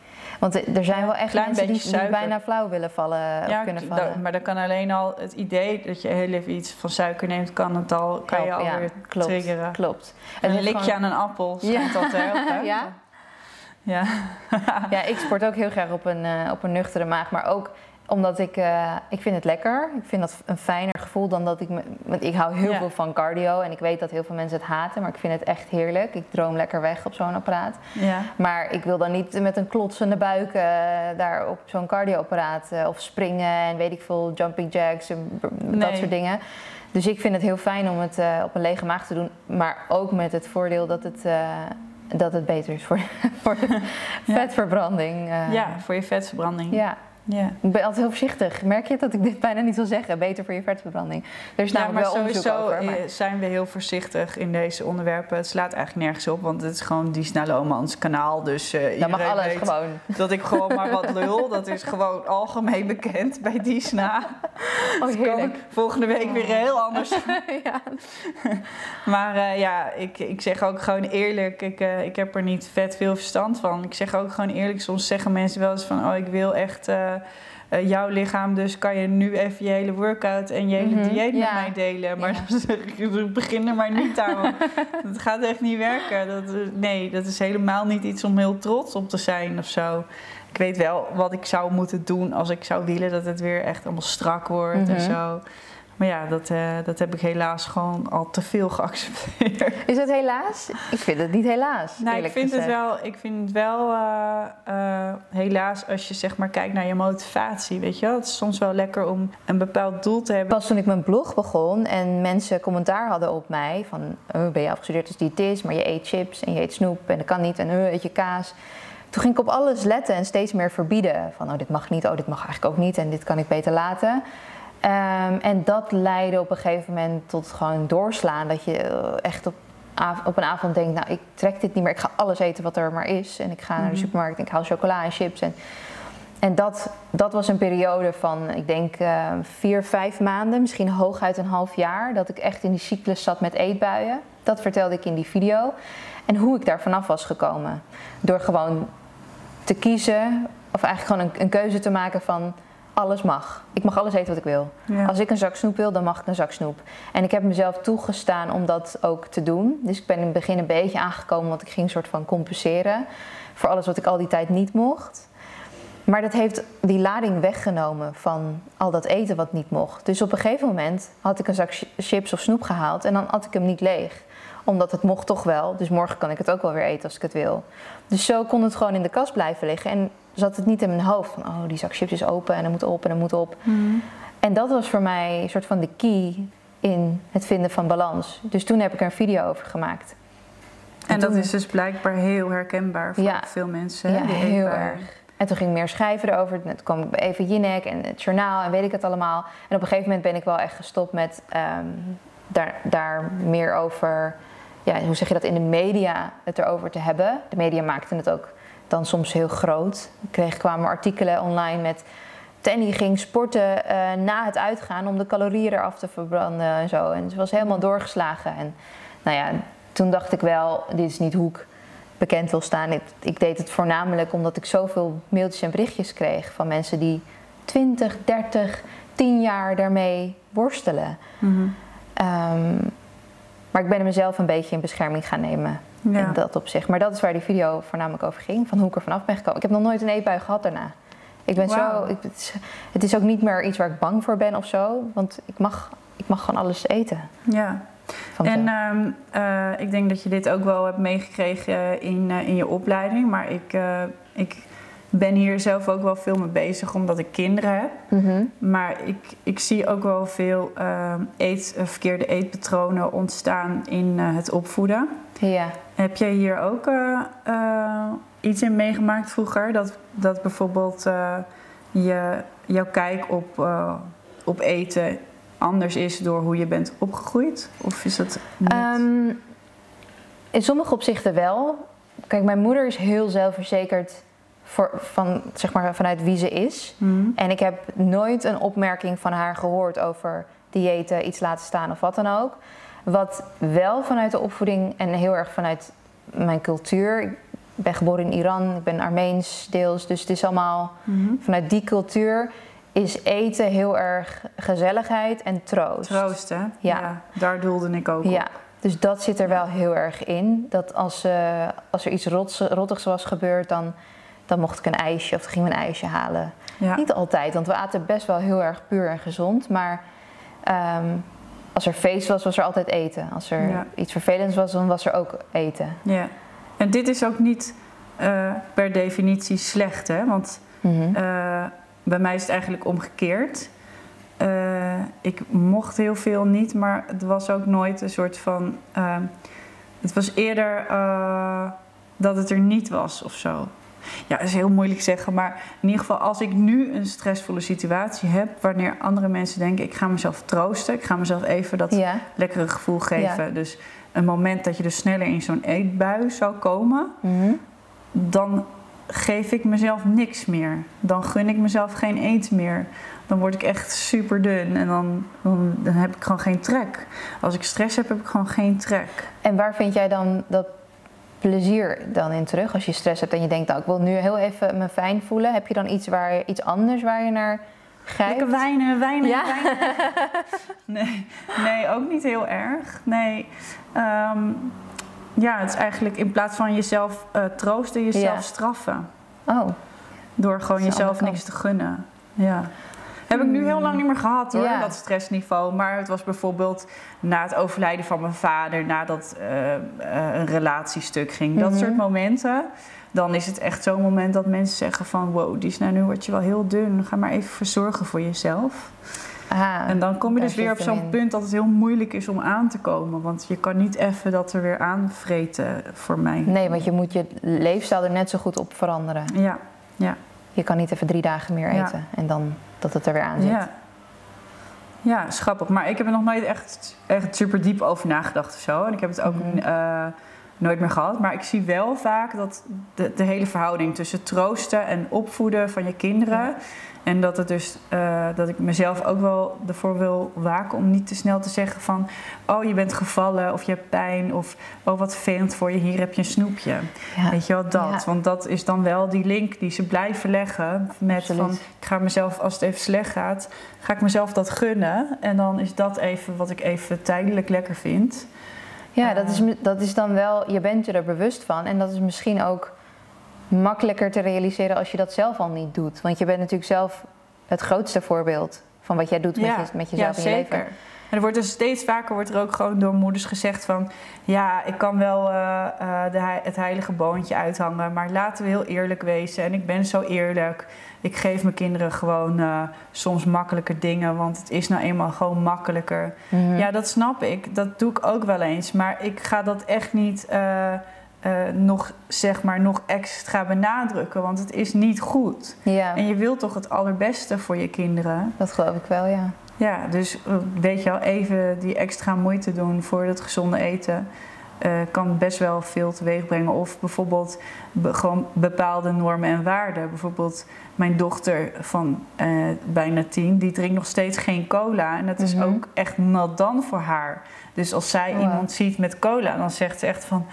Want er zijn Ja, wel echt klein mensen die, bijna flauw willen vallen of kunnen vallen. maar dan kan alleen al het idee dat je heel even iets van suiker neemt, kan het al, kan je ja, alweer klopt, triggeren. Klopt. En een likje gewoon- aan een appel Ja. schijnt al te helpen. Ja? Ja. Ja, ik sport ook heel graag op een, eh, op een nuchtere maag. Maar ook omdat ik, eh, ik vind het lekker. Ik vind dat een fijner gevoel dan dat ik... Me, want ik hou heel Ja. veel van cardio. En ik weet dat heel veel mensen het haten. Maar ik vind het echt heerlijk. Ik droom lekker weg op zo'n apparaat. ja. Maar ik wil dan niet met een klotsende buik eh, daar op zo'n cardioapparaat... eh, of springen en weet ik veel, jumping jacks en dat soort dingen. Dus ik vind het heel fijn om het op een lege maag te doen. Maar ook met het voordeel dat het... dat het beter is voor, voor de vetverbranding. ja, voor je vetverbranding. Ja, Ja. ik ben altijd heel voorzichtig. Merk je dat ik dit bijna niet wil zeggen? Beter voor je vetverbranding. Er is Ja, namelijk maar wel sowieso over. Maar... zijn we heel voorzichtig in deze onderwerpen. Het slaat eigenlijk nergens op, want het is gewoon Disna Lomans kanaal. Dus eh Dan mag iedereen alles weet gewoon. dat ik gewoon maar wat lul. Dat is gewoon algemeen bekend bij Disna. Oh, kan heerlijk. volgende week weer heel anders ja. Maar eh, ja, ik, ik zeg ook gewoon eerlijk, ik, eh, ik heb er niet vet veel verstand van. Ik zeg ook gewoon eerlijk, soms zeggen mensen wel eens van, oh ik wil echt eh, eh, jouw lichaam, dus kan je nu even je hele workout en je hele Mhm, dieet ja. met mij delen. Maar Ja. dan zeg ik, begin er maar niet aan. dat gaat echt niet werken. Dat, is- nee, dat is helemaal niet iets om heel trots op te zijn of zo. Ik weet wel wat ik zou moeten doen als ik zou willen dat het weer echt allemaal strak wordt en Mhm. zo. Maar ja, dat, eh, dat heb ik helaas gewoon al te veel geaccepteerd. Is het helaas? Ik vind het niet helaas. Nou, ik vind, het wel, ik vind het wel eh, eh, helaas als je zeg maar kijkt naar je motivatie, weet je wel. Het is soms wel lekker om een bepaald doel te hebben. Pas toen ik mijn blog begon en mensen commentaar hadden op mij van oh, ben je afgestudeerd als diëtist, maar je eet chips en je eet snoep en dat kan niet en oh, eet je kaas. Toen ging ik op alles letten en steeds meer verbieden. Van oh, dit mag niet, oh, dit mag eigenlijk ook niet en dit kan ik beter laten. Ehm, en dat leidde op een gegeven moment tot gewoon doorslaan. Dat je eh, echt op, op een avond denkt, nou ik trek dit niet meer. Ik ga alles eten wat er maar is. En ik ga naar de Mhm. supermarkt en ik haal chocola en chips. En, en dat, dat was een periode van, ik denk, eh, vier, vijf maanden. Misschien hooguit een half jaar. Dat ik echt in die cyclus zat met eetbuien. Dat vertelde ik in die video. En hoe ik daar vanaf was gekomen. Door gewoon te kiezen, of eigenlijk gewoon een, een keuze te maken van alles mag. Ik mag alles eten wat ik wil. Ja. Als ik een zak snoep wil, dan mag ik een zak snoep. En ik heb mezelf toegestaan om dat ook te doen. Dus ik ben in het begin een beetje aangekomen, want ik ging een soort van compenseren voor alles wat ik al die tijd niet mocht. Maar dat heeft die lading weggenomen van al dat eten wat niet mocht. Dus op een gegeven moment had ik een zak chi- chips of snoep gehaald en dan at ik hem niet leeg. Omdat het mocht toch wel, dus morgen kan ik het ook wel weer eten als ik het wil. Dus zo kon het gewoon in de kast blijven liggen en zat het niet in mijn hoofd van oh die zak chips is open en er moet op en er moet op. Mhm. En dat was voor mij een soort van de key in het vinden van balans. Dus toen heb ik er een video over gemaakt. En dat toen- is dus blijkbaar heel herkenbaar voor Ja. veel mensen. Ja, heel erg. En toen ging ik meer schrijven erover. En Toen kwam ik bij Eva Jinek en het journaal en weet ik het allemaal. En op een gegeven moment ben ik wel echt gestopt met ehm, daar, daar meer over... Ja, hoe zeg je dat? In de media het erover te hebben. De media maakten het ook dan soms heel groot. Ik kreeg, kwamen artikelen online met... Tanny ging sporten eh, na het uitgaan om de calorieën eraf te verbranden en zo. En ze was helemaal doorgeslagen. En nou ja, toen dacht ik wel, dit is niet hoe ik bekend wil staan. Ik, ik deed het voornamelijk omdat ik zoveel mailtjes en berichtjes kreeg van mensen die 20, 30, 10 jaar daarmee worstelen. Mhm. Ehm, maar ik ben mezelf een beetje in bescherming gaan nemen Ja. in dat opzicht. Maar dat is waar die video voornamelijk over ging, van hoe ik er vanaf ben gekomen. Ik heb nog nooit een eetbui gehad daarna. Ik ben zo, ik, het, is, het is ook niet meer iets waar ik bang voor ben of zo, want ik mag, ik mag gewoon alles eten. ja. En ehm, eh, ik denk dat je dit ook wel hebt meegekregen in, eh, in je opleiding. Maar ik, eh, ik ben hier zelf ook wel veel mee bezig omdat ik kinderen heb. Mhm. Maar ik, ik zie ook wel veel ehm, eet, eh, verkeerde eetpatronen ontstaan in eh, het opvoeden. Ja. Heb jij hier ook eh, iets in meegemaakt vroeger? Dat, dat bijvoorbeeld je, jouw kijk op, op eten anders is door hoe je bent opgegroeid? Of is dat niet? Ehm, in sommige opzichten wel. Kijk, mijn moeder is heel zelfverzekerd voor, van, zeg maar, vanuit wie ze is. Mhm. En ik heb nooit een opmerking van haar gehoord over diëten, iets laten staan of wat dan ook. Wat wel vanuit de opvoeding en heel erg vanuit mijn cultuur. Ik ben geboren in Iran, ik ben Armeens deels, dus het is allemaal Mhm. vanuit die cultuur is eten heel erg gezelligheid en troost. Troost, hè? Ja. daar doelde ik ook Ja, op. dus dat zit er wel heel erg in. Dat als, eh, als er iets rots, rottigs was gebeurd, dan, dan mocht ik een ijsje of dan ging ik een ijsje halen. Ja. Niet altijd, want we aten best wel heel erg puur en gezond. Maar ehm, als er feest was, was er altijd eten. Als er Ja. iets vervelends was, dan was er ook eten. ja. En dit is ook niet eh, per definitie slecht, hè? Want Mhm. Eh, bij mij is het eigenlijk omgekeerd. Eh, ik mocht heel veel niet, maar het was ook nooit een soort van. eh, het was eerder dat het er niet was of zo. Ja, dat is heel moeilijk zeggen, maar in ieder geval als ik nu een stressvolle situatie heb, wanneer andere mensen denken, ik ga mezelf troosten, ik ga mezelf even dat Ja, lekkere gevoel geven. Dus een moment dat je dus sneller in zo'n eetbui zou komen, Mhm. dan geef ik mezelf niks meer. Dan gun ik mezelf geen eten meer. Dan word ik echt super dun en dan, dan, dan heb ik gewoon geen trek. Als ik stress heb, heb ik gewoon geen trek. En waar vind jij dan dat plezier dan in terug als je stress hebt en je denkt, nou, ik wil nu heel even me fijn voelen? Heb je dan iets, waar, iets anders waar je naar grijpt? Lekker wijnen, wijnen, Ja. wijnen. Nee, nee, ook niet heel erg. Nee. Ehm, ja, het is eigenlijk in plaats van jezelf eh, troosten, jezelf Ja. straffen. Oh, Door gewoon jezelf niks te gunnen. Ja. Heb ik nu heel lang niet meer gehad hoor, Ja. dat stressniveau. Maar het was bijvoorbeeld na het overlijden van mijn vader, nadat eh, eh, een relatiestuk ging. Dat Mhm. soort momenten. Dan is het echt zo'n moment dat mensen zeggen van... wow, die is nou, nu word je wel heel dun. Ga maar even verzorgen voor jezelf. aha. En dan kom je dus weer op zo'n punt dat het heel moeilijk is om aan te komen. Want je kan niet even dat er weer aanvreten voor mij. Nee, want je moet je leefstijl er net zo goed op veranderen. Ja, ja. Je kan niet even drie dagen meer Ja. eten en dan dat het er weer aan zit. Ja. Ja, is grappig. Maar ik heb er nog nooit echt, echt super diep over nagedacht of zo. En ik heb het ook Mhm. eh, nooit meer gehad. Maar ik zie wel vaak dat de, de hele verhouding tussen troosten en opvoeden van je kinderen. En dat, het dus, eh, dat ik mezelf ook wel ervoor wil waken om niet te snel te zeggen van... oh, je bent gevallen of je hebt pijn of oh, wat vervelend voor je, hier heb je een snoepje. Ja. Weet je wel, dat. Ja. Want dat is dan wel die link die ze blijven leggen met Absoluut. van... ik ga mezelf, als het even slecht gaat, ga ik mezelf dat gunnen. En dan is dat even wat ik even tijdelijk lekker vind. Ja, dat is, mi- dat is dan wel, je bent je er bewust van. En dat is misschien ook makkelijker te realiseren als je dat zelf al niet doet. Want je bent natuurlijk zelf het grootste voorbeeld van wat jij doet met, je, met jezelf ja, in je zeker. leven. En er wordt dus steeds vaker wordt er ook gewoon door moeders gezegd van... ja, ik kan wel eh, eh, de, het heilige boontje uithangen... maar laten we heel eerlijk wezen. En ik ben zo eerlijk. Ik geef mijn kinderen gewoon eh, soms makkelijker dingen... want het is nou eenmaal gewoon makkelijker. Mhm. Ja, dat snap ik. Dat doe ik ook wel eens. Maar ik ga dat echt niet nog, zeg maar, nog extra benadrukken. Want het is niet goed. ja, En je wilt toch het allerbeste voor je kinderen. dat geloof ik wel, ja. Ja, dus eh, weet je wel, even die extra moeite doen voor het gezonde eten. eh, kan best wel veel teweeg brengen. Of bijvoorbeeld be- gewoon bepaalde normen en waarden. Bijvoorbeeld mijn dochter van eh, bijna tien, die drinkt nog steeds geen cola. En dat is Mhm. ook echt nat dan voor haar. Dus als zij iemand ziet met cola, dan zegt ze echt van...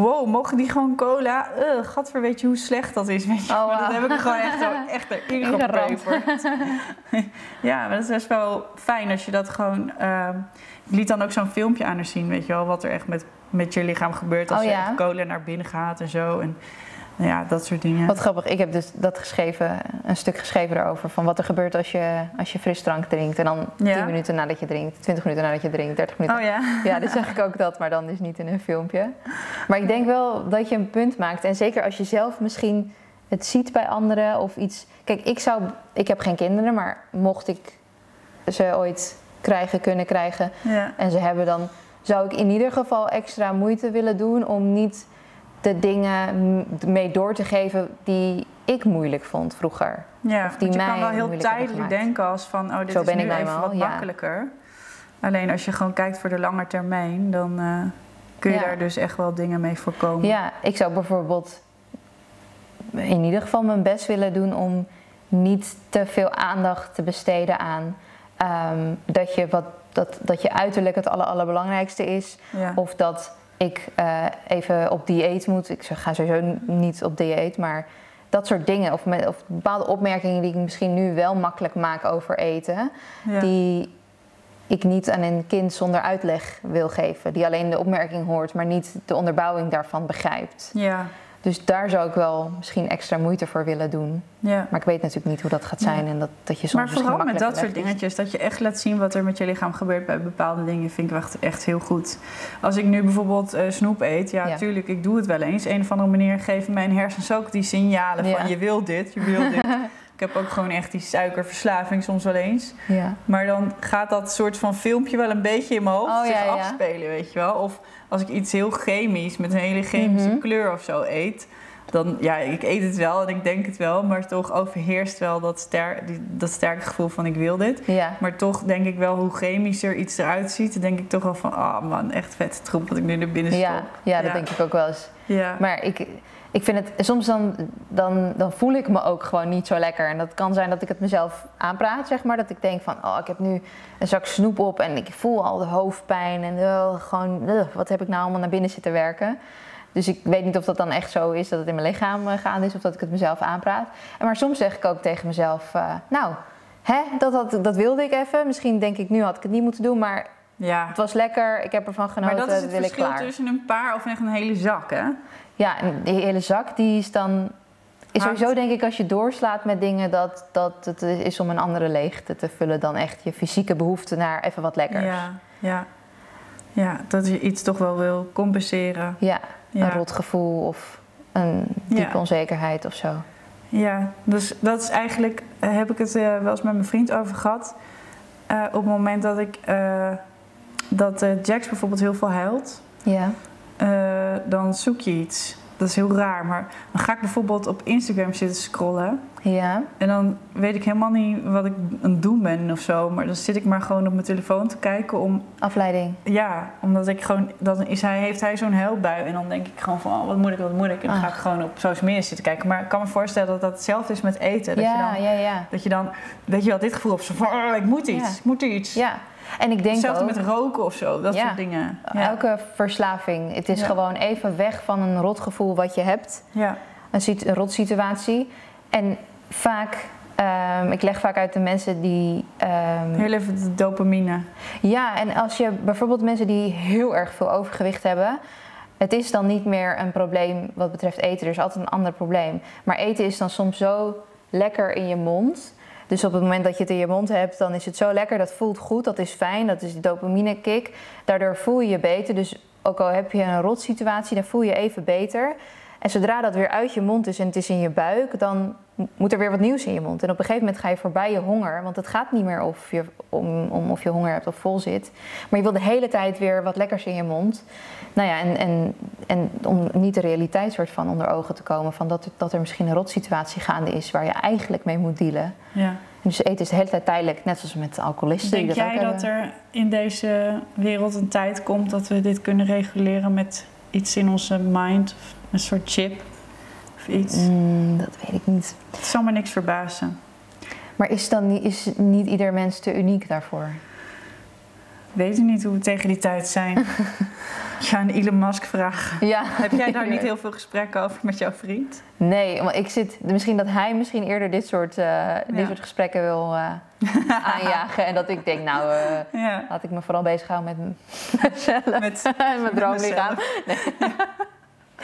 Wow, mogen die gewoon cola? Uh, gadver, weet je hoe slecht dat is? Weet je? Oh, Maar dat heb ik gewoon echt, zo- echt erin. Ja, maar dat is best wel fijn als je dat gewoon... ik liet dan ook zo'n filmpje aan haar zien, weet je wel... wat er echt met, met je lichaam gebeurt als Oh, je ja? echt cola naar binnen gaat en zo. En ja, dat soort dingen. Wat grappig, ik heb dus dat geschreven, een stuk geschreven daarover. Van wat er gebeurt als je, als je frisdrank drinkt. En dan Ja. 10 minuten nadat je drinkt, 20 minuten nadat je drinkt, 30 minuten. Oh ja? Ja, dus zeg ik ook dat, maar dan dus niet in een filmpje. Maar ik denk wel dat je een punt maakt. En zeker als je zelf misschien het ziet bij anderen of iets. Kijk, ik zou. Ik heb geen kinderen, maar mocht ik ze ooit krijgen, kunnen krijgen. Ja. En ze hebben dan. Zou ik in ieder geval extra moeite willen doen om niet de dingen mee door te geven die ik moeilijk vond vroeger. Ja, Of die je kan wel heel tijdelijk denken als van... oh, dit Zo is ben nu ik even wat ja. makkelijker. Alleen als je gewoon kijkt voor de lange termijn... dan eh, kun je Ja. daar dus echt wel dingen mee voorkomen. Ja, ik zou bijvoorbeeld in ieder geval mijn best willen doen om niet te veel aandacht te besteden aan ehm, dat, je wat, dat, dat je uiterlijk het aller, allerbelangrijkste is. Ja. Of dat ik eh, even op dieet moet. Ik ga sowieso niet op dieet, maar dat soort dingen. Of, met, of bepaalde opmerkingen die ik misschien nu wel makkelijk maak over eten. Ja. Die ik niet aan een kind zonder uitleg wil geven. Die alleen de opmerking hoort, maar niet de onderbouwing daarvan begrijpt. ja, Dus daar zou ik wel misschien extra moeite voor willen doen. ja. Maar ik weet natuurlijk niet hoe dat gaat zijn. En dat, dat je soms Maar vooral met dat soort dingetjes, dat je echt laat zien wat er met je lichaam gebeurt bij bepaalde dingen, vind ik echt, echt heel goed. Als ik nu bijvoorbeeld eh, snoep eet, ja, Ja. tuurlijk, ik doe het wel eens. Een of andere manier geven mijn hersens ook die signalen van je wil dit, je wil dit. ik heb ook gewoon echt die suikerverslaving soms wel eens. Ja. Maar dan gaat dat soort van filmpje wel een beetje in mijn hoofd Oh, zich ja, ja. afspelen, weet je wel. Of als ik iets heel chemisch, met een hele chemische Mhm. kleur of zo eet... dan, ja, ik eet het wel en ik denk het wel... maar toch overheerst wel dat, ster dat sterke gevoel van ik wil dit. Ja. Maar toch denk ik wel, hoe chemischer iets eruit ziet... dan denk ik toch wel van, ah man, echt vet troep wat ik nu naar binnen stop. Ja, ja, dat denk ik ook wel eens. Ja, Maar ik, ik vind het soms dan, dan, dan voel ik me ook gewoon niet zo lekker. En dat kan zijn dat ik het mezelf aanpraat, zeg maar. Dat ik denk van, oh, ik heb nu een zak snoep op en ik voel al de hoofdpijn. En oh, gewoon, ugh, wat heb ik nou allemaal naar binnen zitten werken. Dus ik weet niet of dat dan echt zo is dat het in mijn lichaam uh, gaande is of dat ik het mezelf aanpraat. En maar soms zeg ik ook tegen mezelf, uh, nou, hè, dat, dat, dat wilde ik even. Misschien denk ik nu had ik het niet moeten doen, maar Ja. het was lekker. Ik heb ervan genoten. Maar dat is het verschil klaar. tussen een paar of echt een hele zak, hè? Ja, en die hele zak die is dan. Is sowieso denk ik als je doorslaat met dingen dat, dat het is om een andere leegte te vullen dan echt je fysieke behoefte naar even wat lekkers. Ja, ja. Ja, dat je iets toch wel wil compenseren. Ja, Ja. een rot gevoel of een diepe Ja. onzekerheid of zo. Ja, dus dat is eigenlijk, eh, heb ik het eh, wel eens met mijn vriend over gehad. Eh, op het moment dat ik, eh, dat Jax bijvoorbeeld heel veel huilt, Ja. Eh, dan zoek je iets. Dat is heel raar, maar dan ga ik bijvoorbeeld op Instagram zitten scrollen. Ja. En dan weet ik helemaal niet wat ik aan het doen ben of zo. Maar dan zit ik maar gewoon op mijn telefoon te kijken om... Afleiding. Ja, omdat ik gewoon... Dan is hij, heeft hij zo'n huilbui. En dan denk ik gewoon van, oh, wat moet ik, wat moet ik? En dan ga ik gewoon op social media zitten kijken. Maar ik kan me voorstellen dat dat hetzelfde is met eten. Dat je Ja, dan ja, ja. dat je dan, weet je wel, dit gevoel op zo van, oh, ik moet iets, ik moet iets. Ja. En ik denk Hetzelfde ook, met roken of zo, dat Ja. soort dingen. Ja. elke verslaving, het is Ja. gewoon even weg van een rot gevoel wat je hebt. ja. een, een rot situatie. En vaak, ehm, ik leg vaak uit de mensen die. ehm, Heel even de dopamine. ja, en als je bijvoorbeeld mensen die heel erg veel overgewicht hebben. Het is dan niet meer een probleem wat betreft eten. Er is altijd een ander probleem. Maar eten is dan soms zo lekker in je mond. Dus op het moment dat je het in je mond hebt, dan is het zo lekker. Dat voelt goed, dat is fijn. Dat is die dopamine kick. Daardoor voel je je beter. Dus ook al heb je een rot situatie, dan voel je je even beter. En zodra dat weer uit je mond is en het is in je buik, dan moet er weer wat nieuws in je mond. En op een gegeven moment ga je voorbij je honger. Want het gaat niet meer of je, om, om of je honger hebt of vol zit. Maar je wil de hele tijd weer wat lekkers in je mond. Nou ja, en, en, en om niet de realiteit soort van onder ogen te komen. Van dat, er- dat er misschien een rotsituatie gaande is waar je eigenlijk mee moet dealen. Ja. Dus eten is de hele tijd tijdelijk, net zoals met alcoholisten. Denk dat jij dat er in deze wereld een tijd komt dat we dit kunnen reguleren met iets in onze mind, of een soort chip of iets? Mm, dat weet ik niet. Het zal me niks verbazen. Maar is, dan niet, is niet ieder mens te uniek daarvoor? Weet ik niet hoe we tegen die tijd zijn. Ik ga aan Elon Musk vragen. Ja. Heb jij daar niet heel veel gesprekken over met jouw vriend? Nee, want ik zit misschien dat hij misschien eerder dit soort, eh, dit soort gesprekken wil eh, aanjagen. En dat ik denk, nou, Ja. laat ik me vooral bezighouden met mezelf. Met, mijn droomlichaam.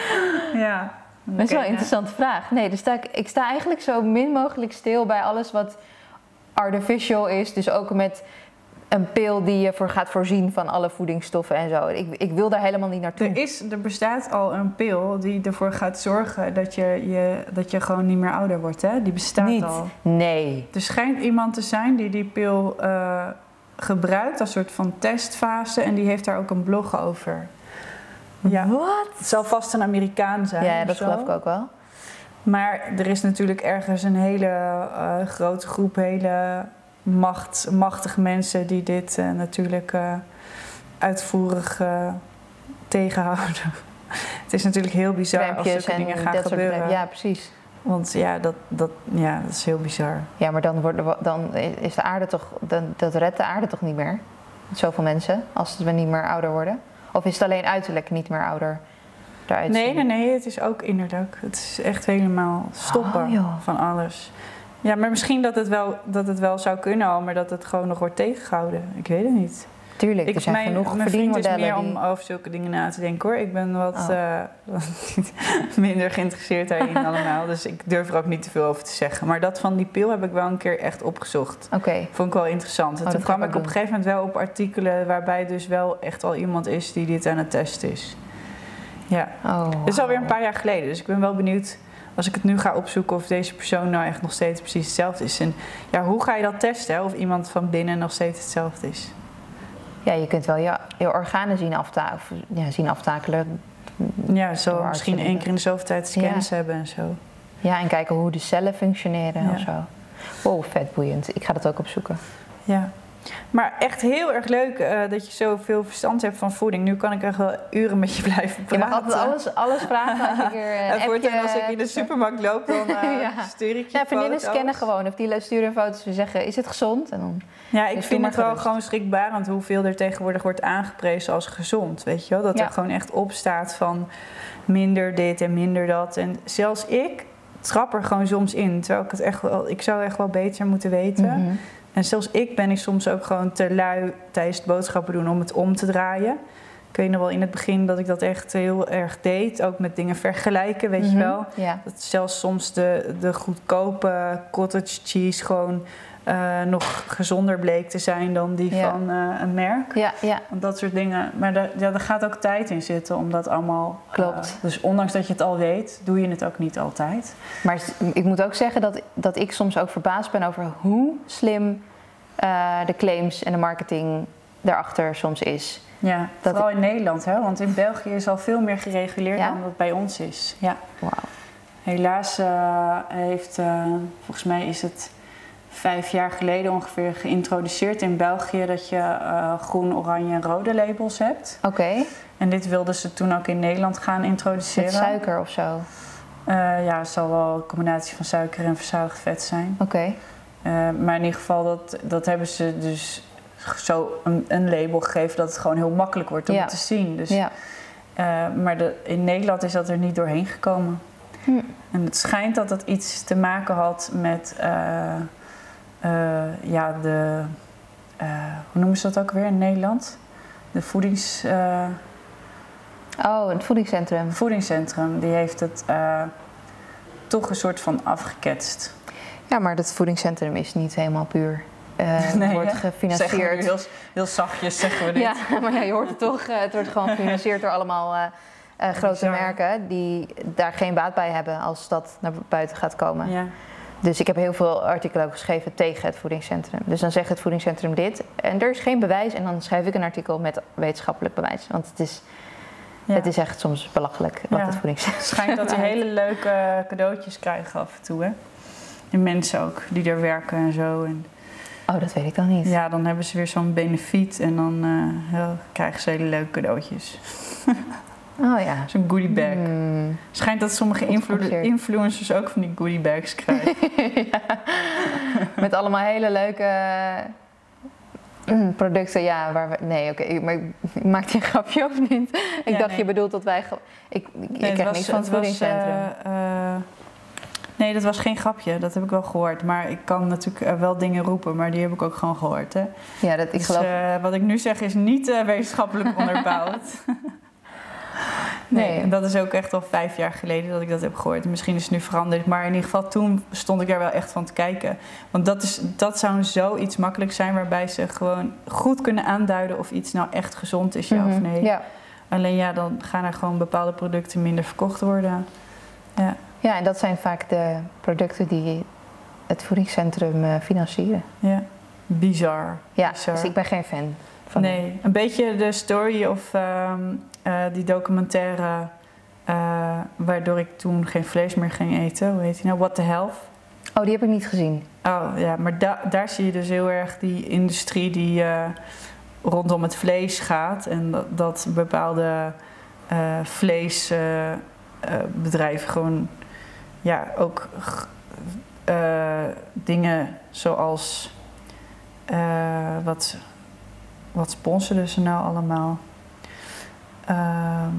ja. Dat is wel een interessante vraag. Nee, dus sta ik, ik sta eigenlijk zo min mogelijk stil bij alles wat artificial is. Dus ook met een pil die je voor gaat voorzien van alle voedingsstoffen en zo. Ik, ik wil daar helemaal niet naartoe. Er, is, er bestaat al een pil die ervoor gaat zorgen dat je, je, dat je gewoon niet meer ouder wordt. Hè? Die bestaat Niet. al. Nee. Er schijnt iemand te zijn die die pil eh, gebruikt als soort van testfase. En die heeft daar ook een blog over. Ja. Wat? Het zal vast een Amerikaan zijn. Ja, dat geloof ik ook wel. Maar er is natuurlijk ergens een hele eh, grote groep hele macht, machtige mensen die dit eh, natuurlijk eh, uitvoerig tegenhouden. Het is natuurlijk heel bizar als zulke dingen gaan gebeuren. Ja, precies. Want ja dat, dat, ja, dat is heel bizar. Ja, maar dan, wordt, dan is de aarde toch, dan, dat redt de aarde toch niet meer? Zoveel mensen, als we niet meer ouder worden? Of is het alleen uiterlijk niet meer ouder eruit Nee, nee, nee, het is ook innerlijk. Het is echt helemaal stoppen Oh, van alles. Ja, maar misschien dat het, wel, dat het wel zou kunnen al, maar dat het gewoon nog wordt tegengehouden. Ik weet het niet. Tuurlijk, er zijn mijn, genoeg mijn vriend is meer die... om over zulke dingen na te denken hoor. Ik ben wat Oh. eh, minder geïnteresseerd daarin allemaal. Dus ik durf er ook niet te veel over te zeggen. Maar dat van die pil heb ik wel een keer echt opgezocht. Oké, Vond ik wel interessant. En Oh, toen dat kwam ik ik op een gegeven moment wel op artikelen waarbij dus wel echt al iemand is die dit aan het testen is. Ja. oh, Het is alweer een paar jaar geleden, dus ik ben wel benieuwd als ik het nu ga opzoeken of deze persoon nou echt nog steeds precies hetzelfde is. En ja, hoe ga je dat testen? hè? Of iemand van binnen nog steeds hetzelfde is? Ja, je kunt wel je, je organen zien, afta of, ja, zien aftakelen. Ja, zo misschien één keer in de zoveel tijd scans Ja. hebben en zo. Ja, en kijken hoe de cellen functioneren Ja. of zo. Wow, vet boeiend. Ik ga dat ook opzoeken. Ja. Maar echt heel erg leuk eh, dat je zoveel verstand hebt van voeding. Nu kan ik echt wel uren met je blijven Je praten. mag altijd alles, alles vragen als je weer een En voortaan appje als ik in de supermarkt loop, dan eh, Ja. stuur ik je Ja, vriendinnen scannen gewoon. Of die sturen foto's en zeggen, is het gezond? En dan, Ja, ik vind het wel gerust. gewoon schrikbarend hoeveel er tegenwoordig wordt aangeprezen als gezond. Weet je wel? Dat Ja. er gewoon echt op staat van minder dit en minder dat. En zelfs ik trap er gewoon soms in. Terwijl ik het echt wel, ik zou echt wel beter moeten weten. Mhm. En zelfs ik ben ik soms ook gewoon te lui tijdens het boodschappen doen om het om te draaien. Ik weet nog wel in het begin dat ik dat echt heel erg deed. Ook met dingen vergelijken, weet je Mhm. wel. Ja. Dat zelfs soms de, de goedkope cottage cheese gewoon eh, nog gezonder bleek te zijn dan die Ja. van eh, een merk. Ja, ja. Want Dat soort dingen. Maar daar, ja, gaat ook tijd in zitten om dat allemaal... Klopt. eh, dus ondanks dat je het al weet, doe je het ook niet altijd. Maar ik moet ook zeggen dat, dat ik soms ook verbaasd ben over hoe slim de claims en de marketing daarachter soms is. Ja, Dat vooral in Nederland. Hè? Want in België is al veel meer gereguleerd Ja? dan dat bij ons is. Ja. Wauw. Helaas heeft, volgens mij is het vijf jaar geleden ongeveer geïntroduceerd in België dat je eh, groen, oranje en rode labels hebt. Oké, En dit wilden ze toen ook in Nederland gaan introduceren. met suiker of zo. Eh, ja, het zal wel een combinatie van suiker en verzadigd vet zijn. Oké, Eh, maar in ieder geval, dat, dat hebben ze dus zo een, een label gegeven dat het gewoon heel makkelijk wordt om Ja. te zien. Dus, ja. maar de, in Nederland is dat er niet doorheen gekomen. Hm. En het schijnt dat dat iets te maken had met ja, de. eh, hoe noemen ze dat ook weer in Nederland? De voedings, eh, Oh, het voedingscentrum. voedingscentrum. Die heeft het eh, toch een soort van afgeketst. Ja, maar dat voedingscentrum is niet helemaal puur. Eh, het Nee, wordt hè? Zeggen we nu gefinancierd. heel, heel zachtjes, zeggen we dit. Ja, maar ja, je hoort het toch. eh, het wordt gewoon gefinancierd door allemaal eh, eh, grote merken die daar geen baat bij hebben als dat naar buiten gaat komen. Ja. Dus ik heb heel veel artikelen ook geschreven tegen het voedingscentrum. Dus dan zegt het voedingscentrum dit en er is geen bewijs. En dan schrijf ik een artikel met wetenschappelijk bewijs. Want het is, Ja. het is echt soms belachelijk wat Ja. het voedingscentrum Het schijnt dat die hele leuke cadeautjes krijgen af en toe, hè? En mensen ook, die er werken en zo. En Oh, dat weet ik dan niet. ja, dan hebben ze weer zo'n benefiet en dan eh, krijgen ze hele leuke cadeautjes. Oh ja. Zo'n goodie bag. Hmm. Schijnt dat sommige influencers ook van die goodie bags krijgen. Met allemaal hele leuke mm, producten. Ja, waar we. Nee, oké. maar ik- maakt hij een grapje of niet? Ik Ja, dacht, nee. je bedoelt dat wij. Ik, ik, Nee, krijg niks van het voedingscentrum. eh, eh, nee, dat was geen grapje. Dat heb ik wel gehoord. Maar ik kan natuurlijk eh, wel dingen roepen, maar die heb ik ook gewoon gehoord. Hè? ja, dat, ik Dus, geloof. wat ik nu zeg is niet wetenschappelijk onderbouwd. nee, en dat is ook echt al vijf jaar geleden dat ik dat heb gehoord. Misschien is het nu veranderd, maar in ieder geval toen stond ik daar wel echt van te kijken. Want dat, is, dat zou zoiets makkelijk zijn waarbij ze gewoon goed kunnen aanduiden of iets nou echt gezond is, ja of Mhm. nee. Ja. Alleen ja, dan gaan er gewoon bepaalde producten minder verkocht worden. Ja, ja, en dat zijn vaak de producten die het voedingscentrum eh, financieren. ja. bizar. Ja, Bizar. dus ik ben geen fan van. Nee, een beetje de story of ehm, eh, die documentaire eh, waardoor ik toen geen vlees meer ging eten. Hoe heet die nou? What the Health. Oh, die heb ik niet gezien. Oh ja, maar da- daar zie je dus heel erg die industrie die eh, rondom het vlees gaat. En dat, dat bepaalde vleesbedrijven gewoon ja, ook dingen zoals wat, wat sponsoren ze nou allemaal? Ehm,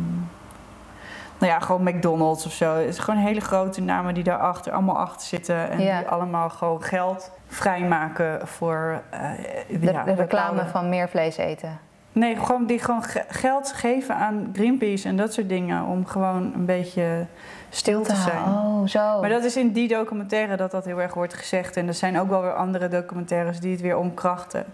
nou ja, gewoon McDonald's of zo. Het is gewoon hele grote namen die daarachter allemaal achter zitten. En Ja. die allemaal gewoon geld vrijmaken voor eh, De, ja, de reclame van meer vlees eten. Nee, gewoon die gewoon ge- geld geven aan Greenpeace en dat soort dingen. Om gewoon een beetje stil te zijn. Oh, zo. Maar dat is in die documentaire dat dat heel erg wordt gezegd. En er zijn ook wel weer andere documentaires die het weer omkrachten.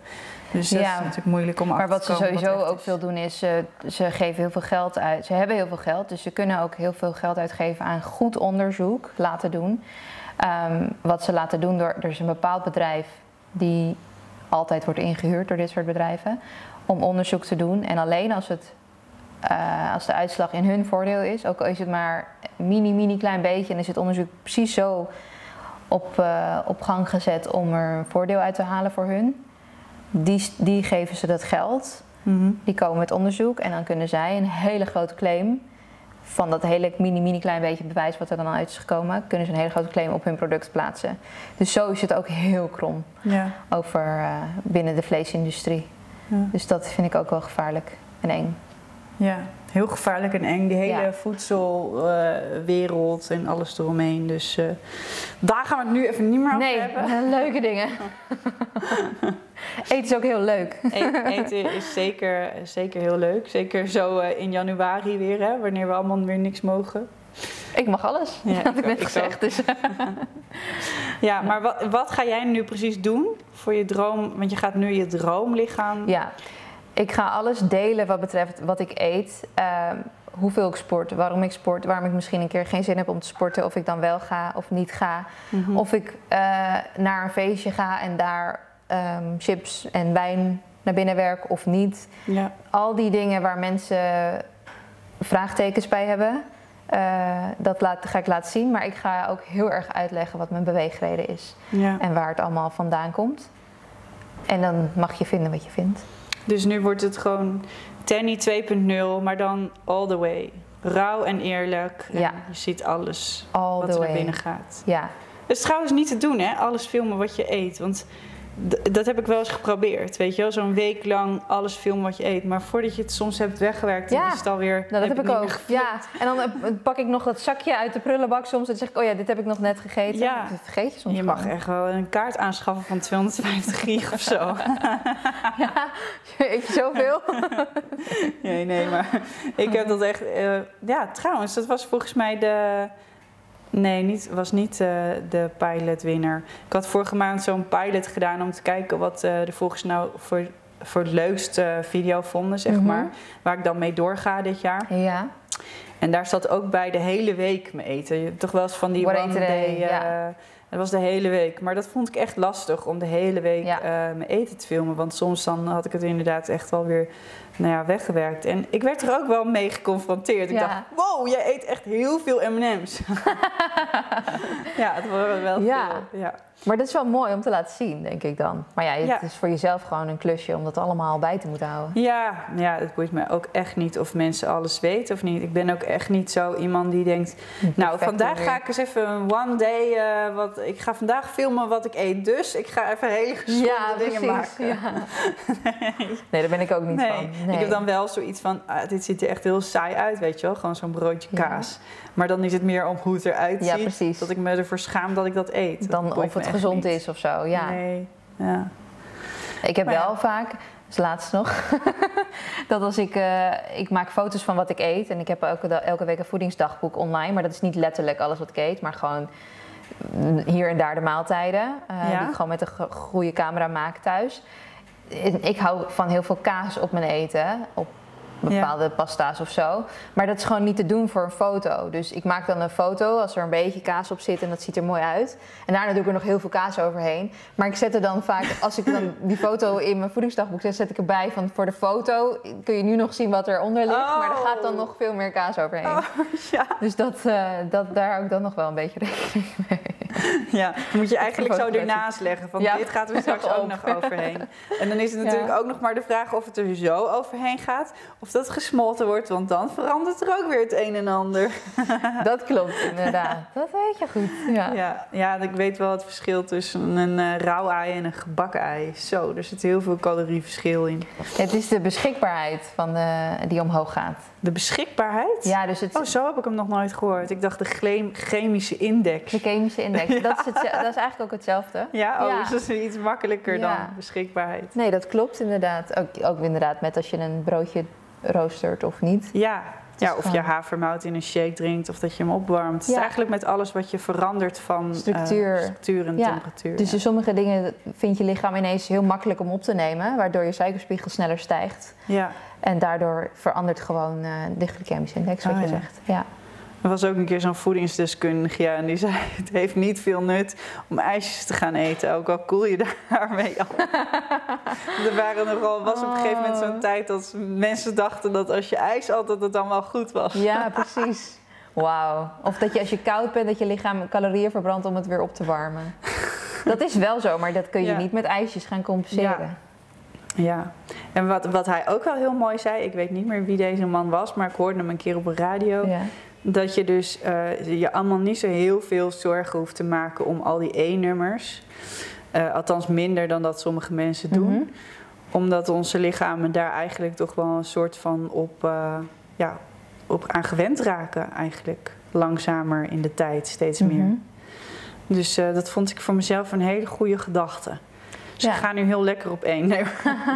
Dus dat Ja. is natuurlijk moeilijk om Maar achter wat te ze sowieso ook veel doen is, ze, ze geven heel veel geld uit. Ze hebben heel veel geld, dus ze kunnen ook heel veel geld uitgeven aan goed onderzoek laten doen. Ehm, wat ze laten doen door, er is een bepaald bedrijf die altijd wordt ingehuurd door dit soort bedrijven om onderzoek te doen. En alleen als het eh, als de uitslag in hun voordeel is, ook al is het maar mini, mini klein beetje en is het onderzoek precies zo op, eh, op gang gezet om er voordeel uit te halen voor hun, die, die geven ze dat geld. Mhm. Die komen met onderzoek en dan kunnen zij een hele grote claim van dat hele mini, mini klein beetje bewijs wat er dan uit is gekomen, kunnen ze een hele grote claim op hun product plaatsen. Dus zo is het ook heel krom Ja. over eh, binnen de vleesindustrie. Ja. Dus dat vind ik ook wel gevaarlijk en eng. ja, heel gevaarlijk en eng. Die hele Ja. voedselwereld en alles eromheen. Dus eh, daar gaan we het nu even niet meer over Nee, hebben. leuke dingen. Eten is ook heel leuk. E- Eten is zeker, zeker heel leuk. Zeker zo eh, in januari weer, hè, wanneer we allemaal weer niks mogen. Ik mag alles, Ja, had ik net ik gezegd. Dus, Ja, maar wat, wat ga jij nu precies doen voor je droom? Want je gaat nu je droomlichaam. ja, ik ga alles delen wat betreft wat ik eet. ehm, hoeveel ik sport, waarom ik sport, waarom ik misschien een keer geen zin heb om te sporten, of ik dan wel ga of niet ga. Mhm. Of ik eh, naar een feestje ga en daar ehm, chips en wijn naar binnen werk of niet. Ja. Al die dingen waar mensen vraagtekens bij hebben, eh, dat laat, ga ik laten zien. Maar ik ga ook heel erg uitleggen wat mijn beweegreden is ja. en waar het allemaal vandaan komt. En dan mag je vinden wat je vindt. Dus nu wordt het gewoon Tenny 2.0, maar dan all the way. Rauw en eerlijk. En Ja. Je ziet alles All wat er way. binnen gaat. Ja, Het is trouwens niet te doen, hè? Alles filmen wat je eet. Want dat heb ik wel eens geprobeerd. Weet je wel, zo'n week lang alles filmen wat je eet. Maar voordat je het soms hebt weggewerkt, Ja, is het alweer. nou, dat heb, ik ook. Ja, en dan eh, pak ik nog dat zakje uit de prullenbak soms. En dan zeg ik, oh ja, dit heb ik nog net gegeten. Ja. Dat vergeet je soms Je mag gewoon. echt wel een kaart aanschaffen van 250 gig of zo. Eet je zoveel? Nee, nee, maar ik heb dat echt. eh, ja, trouwens, dat was volgens mij de. Nee, niet, was niet eh, de pilotwinner. Ik had vorige maand zo'n pilot gedaan om te kijken wat eh, de volgers nou voor, voor het leukste video vonden, zeg Mhm. maar. Waar ik dan mee doorga dit jaar. ja. En daar zat ook bij de hele week mijn eten. Je hebt toch wel eens van die one day, eh, ja. Dat was de hele week. Maar dat vond ik echt lastig om de hele week Ja. eh, mijn eten te filmen. Want soms dan had ik het inderdaad echt wel weer nou ja, weggewerkt. En ik werd er ook wel mee geconfronteerd. Ik Ja. dacht, wow, jij eet echt heel veel M&M's. ja, het waren wel Ja. veel. Ja. Maar dat is wel mooi om te laten zien, denk ik dan. Maar ja, het Ja. is voor jezelf gewoon een klusje om dat allemaal bij te moeten houden. Ja, ja, het boeit me ook echt niet of mensen alles weten of niet. Ik ben ook echt niet zo iemand die denkt... Nou, vandaag weer. ga ik eens even een one day... eh, wat, ik ga vandaag filmen wat ik eet. Dus ik ga even hele gezonde Ja, dingen precies. maken. Ja. Nee, daar ben ik ook niet Nee. van. Nee. ik heb dan wel zoiets van... ah, dit ziet er echt heel saai uit, weet je wel. Gewoon zo'n broodje Ja. kaas. Maar dan is het meer om hoe het eruit Ja, ziet. precies. Dat ik me ervoor schaam dat ik dat eet. Dan of het gezond niet. is of zo. Ja. Nee. Ja. Ik heb Maar wel vaak, dus laatst nog, dat als ik, eh, ik maak foto's van wat ik eet en ik heb elke, elke week een voedingsdagboek online, maar dat is niet letterlijk alles wat ik eet, maar gewoon hier en daar de maaltijden, eh, Ja. die ik gewoon met een go- goede camera maak thuis. Ik hou van heel veel kaas op mijn eten, op bepaalde pasta's of zo. Maar dat is gewoon niet te doen voor een foto. Dus ik maak dan een foto als er een beetje kaas op zit en dat ziet er mooi uit. En daarna doe ik er nog heel veel kaas overheen. Maar ik zet er dan vaak, als ik dan die foto in mijn voedingsdagboek zet, zet ik erbij van voor de foto kun je nu nog zien wat eronder ligt. Maar er gaat dan Oh. nog veel meer kaas overheen. Oh, ja. Dus dat, eh, dat, daar hou ik dan nog wel een beetje rekening mee. Ja, dan moet je eigenlijk zo ernaast leggen. Van Ja. dit gaat er straks ook nog overheen. En dan is het natuurlijk ook nog maar de vraag of het er zo overheen gaat. Of dat gesmolten wordt, want dan verandert er ook weer het een en ander. Dat klopt inderdaad. Dat weet je goed. Ja. Ja, ja ik weet wel het verschil tussen een eh, rauw ei en een gebakken ei. Zo, er zit heel veel calorieverschil in. Het is de beschikbaarheid van de, die omhoog gaat. De beschikbaarheid? Ja, dus het, Oh, zo heb ik hem nog nooit gehoord. Ik dacht de chemische index. de chemische index. Dat, is het, dat is eigenlijk ook hetzelfde. Ja, oh, Ja. dus dat is iets makkelijker dan beschikbaarheid. Nee, dat klopt inderdaad. Ook, ook inderdaad met als je een broodje roostert of niet. Ja, ja of je havermout in een shake drinkt of dat je hem opwarmt. Het is eigenlijk met alles wat je verandert van eh, Structuur. structuur en Ja, temperatuur. Dus ja. sommige dingen vindt je lichaam ineens heel makkelijk om op te nemen, waardoor je suikerspiegel sneller stijgt. ja. En daardoor verandert gewoon eh, de glycemische index, wat Ah, je zegt. Ja. Er was ook een keer zo'n voedingsdeskundige ja, en die zei... het heeft niet veel nut om ijsjes te gaan eten, ook al koel je daarmee af. er waren nogal, was op een gegeven moment zo'n Oh. tijd dat mensen dachten dat als je ijs at, dat het dan wel goed was. ja, precies. Wauw. Of dat je als je koud bent, dat je lichaam calorieën verbrandt om het weer op te warmen. Dat is wel zo, maar dat kun je Ja. niet met ijsjes gaan compenseren. Ja, en wat, wat hij ook wel heel mooi zei, ik weet niet meer wie deze man was, maar ik hoorde hem een keer op de radio. Ja. Dat je dus eh, je allemaal niet zo heel veel zorgen hoeft te maken om al die E-nummers. Eh, althans minder dan dat sommige mensen doen. Mhm. Omdat onze lichamen daar eigenlijk toch wel een soort van op, eh, ja, op aan gewend raken eigenlijk. Langzamer in de tijd, steeds meer. Mhm. Dus dat vond ik voor mezelf een hele goede gedachte. Dus Ja. ik ga nu heel lekker op één. Nee,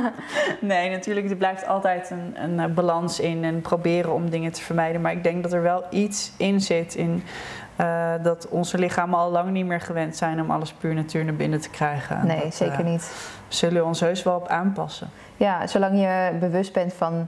nee natuurlijk, er blijft altijd een, een eh, balans in en proberen om dingen te vermijden. Maar ik denk dat er wel iets in zit in eh, dat onze lichamen al lang niet meer gewend zijn om alles puur natuur naar binnen te krijgen. En Nee, dat, zeker eh, niet. zullen we ons heus wel op aanpassen. Ja, zolang je bewust bent van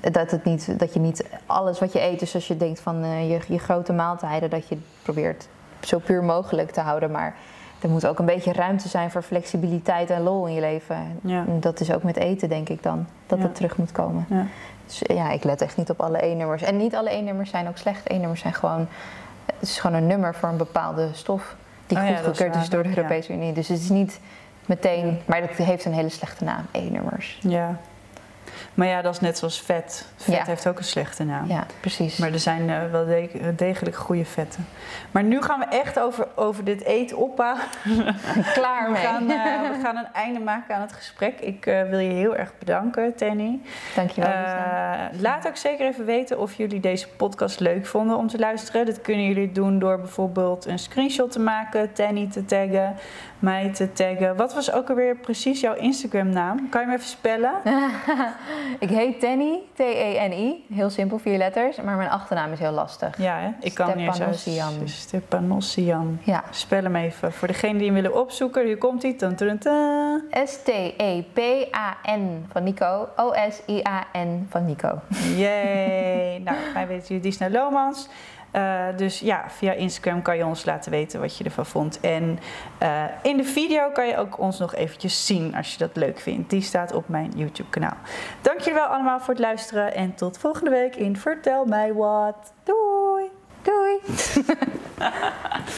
dat, het niet, dat je niet alles wat je eet, dus als je denkt van eh, je, je grote maaltijden, dat je probeert zo puur mogelijk te houden. Maar er moet ook een beetje ruimte zijn voor flexibiliteit en lol in je leven. Ja. En dat is ook met eten, denk ik dan, dat Ja. het terug moet komen. Ja. Dus ja, ik let echt niet op alle E-nummers. En niet alle E-nummers zijn ook slecht. E-nummers zijn gewoon, het is gewoon een nummer voor een bepaalde stof die Oh dat is goedgekeurd is, waar. door de. Europese Unie. Dus het is niet meteen, maar dat heeft een hele slechte naam, E-nummers. ja. Maar ja, dat is net zoals vet. Vet Ja. heeft ook een slechte naam. Ja, precies. Maar er zijn eh, wel de- degelijk goede vetten. Maar nu gaan we echt over, over dit eten opbouwen. klaar We mee. gaan, eh, we gaan een einde maken aan het gesprek. Ik eh, wil je heel erg bedanken, Tenny. Dankjewel. Eh, Lisa. laat ook zeker even weten of jullie deze podcast leuk vonden om te luisteren. Dat kunnen jullie doen door bijvoorbeeld een screenshot te maken, Tenny te taggen, mij te taggen. Wat was ook alweer precies jouw Instagram naam? Kan je hem even spellen? ik heet Tenny, T-E-N-I. Heel simpel, vier letters. Maar mijn achternaam is heel lastig. Ja, hè? ik kan niet eens Stepanossian. Ja. Spel hem even. Voor degene die hem willen opzoeken, hier komt hij. S-T-E-P-A-N van Nico. O-S-I-A-N van Nico. Yay! nou, wij weten jullie Disney Lomans. Eh, dus ja, via Instagram kan je ons laten weten wat je ervan vond. En eh, in de video kan je ook ons nog eventjes zien als je dat leuk vindt. Die staat op mijn YouTube kanaal. Dank jullie wel allemaal voor het luisteren. En tot volgende week in Vertel mij wat. Doei! Doei!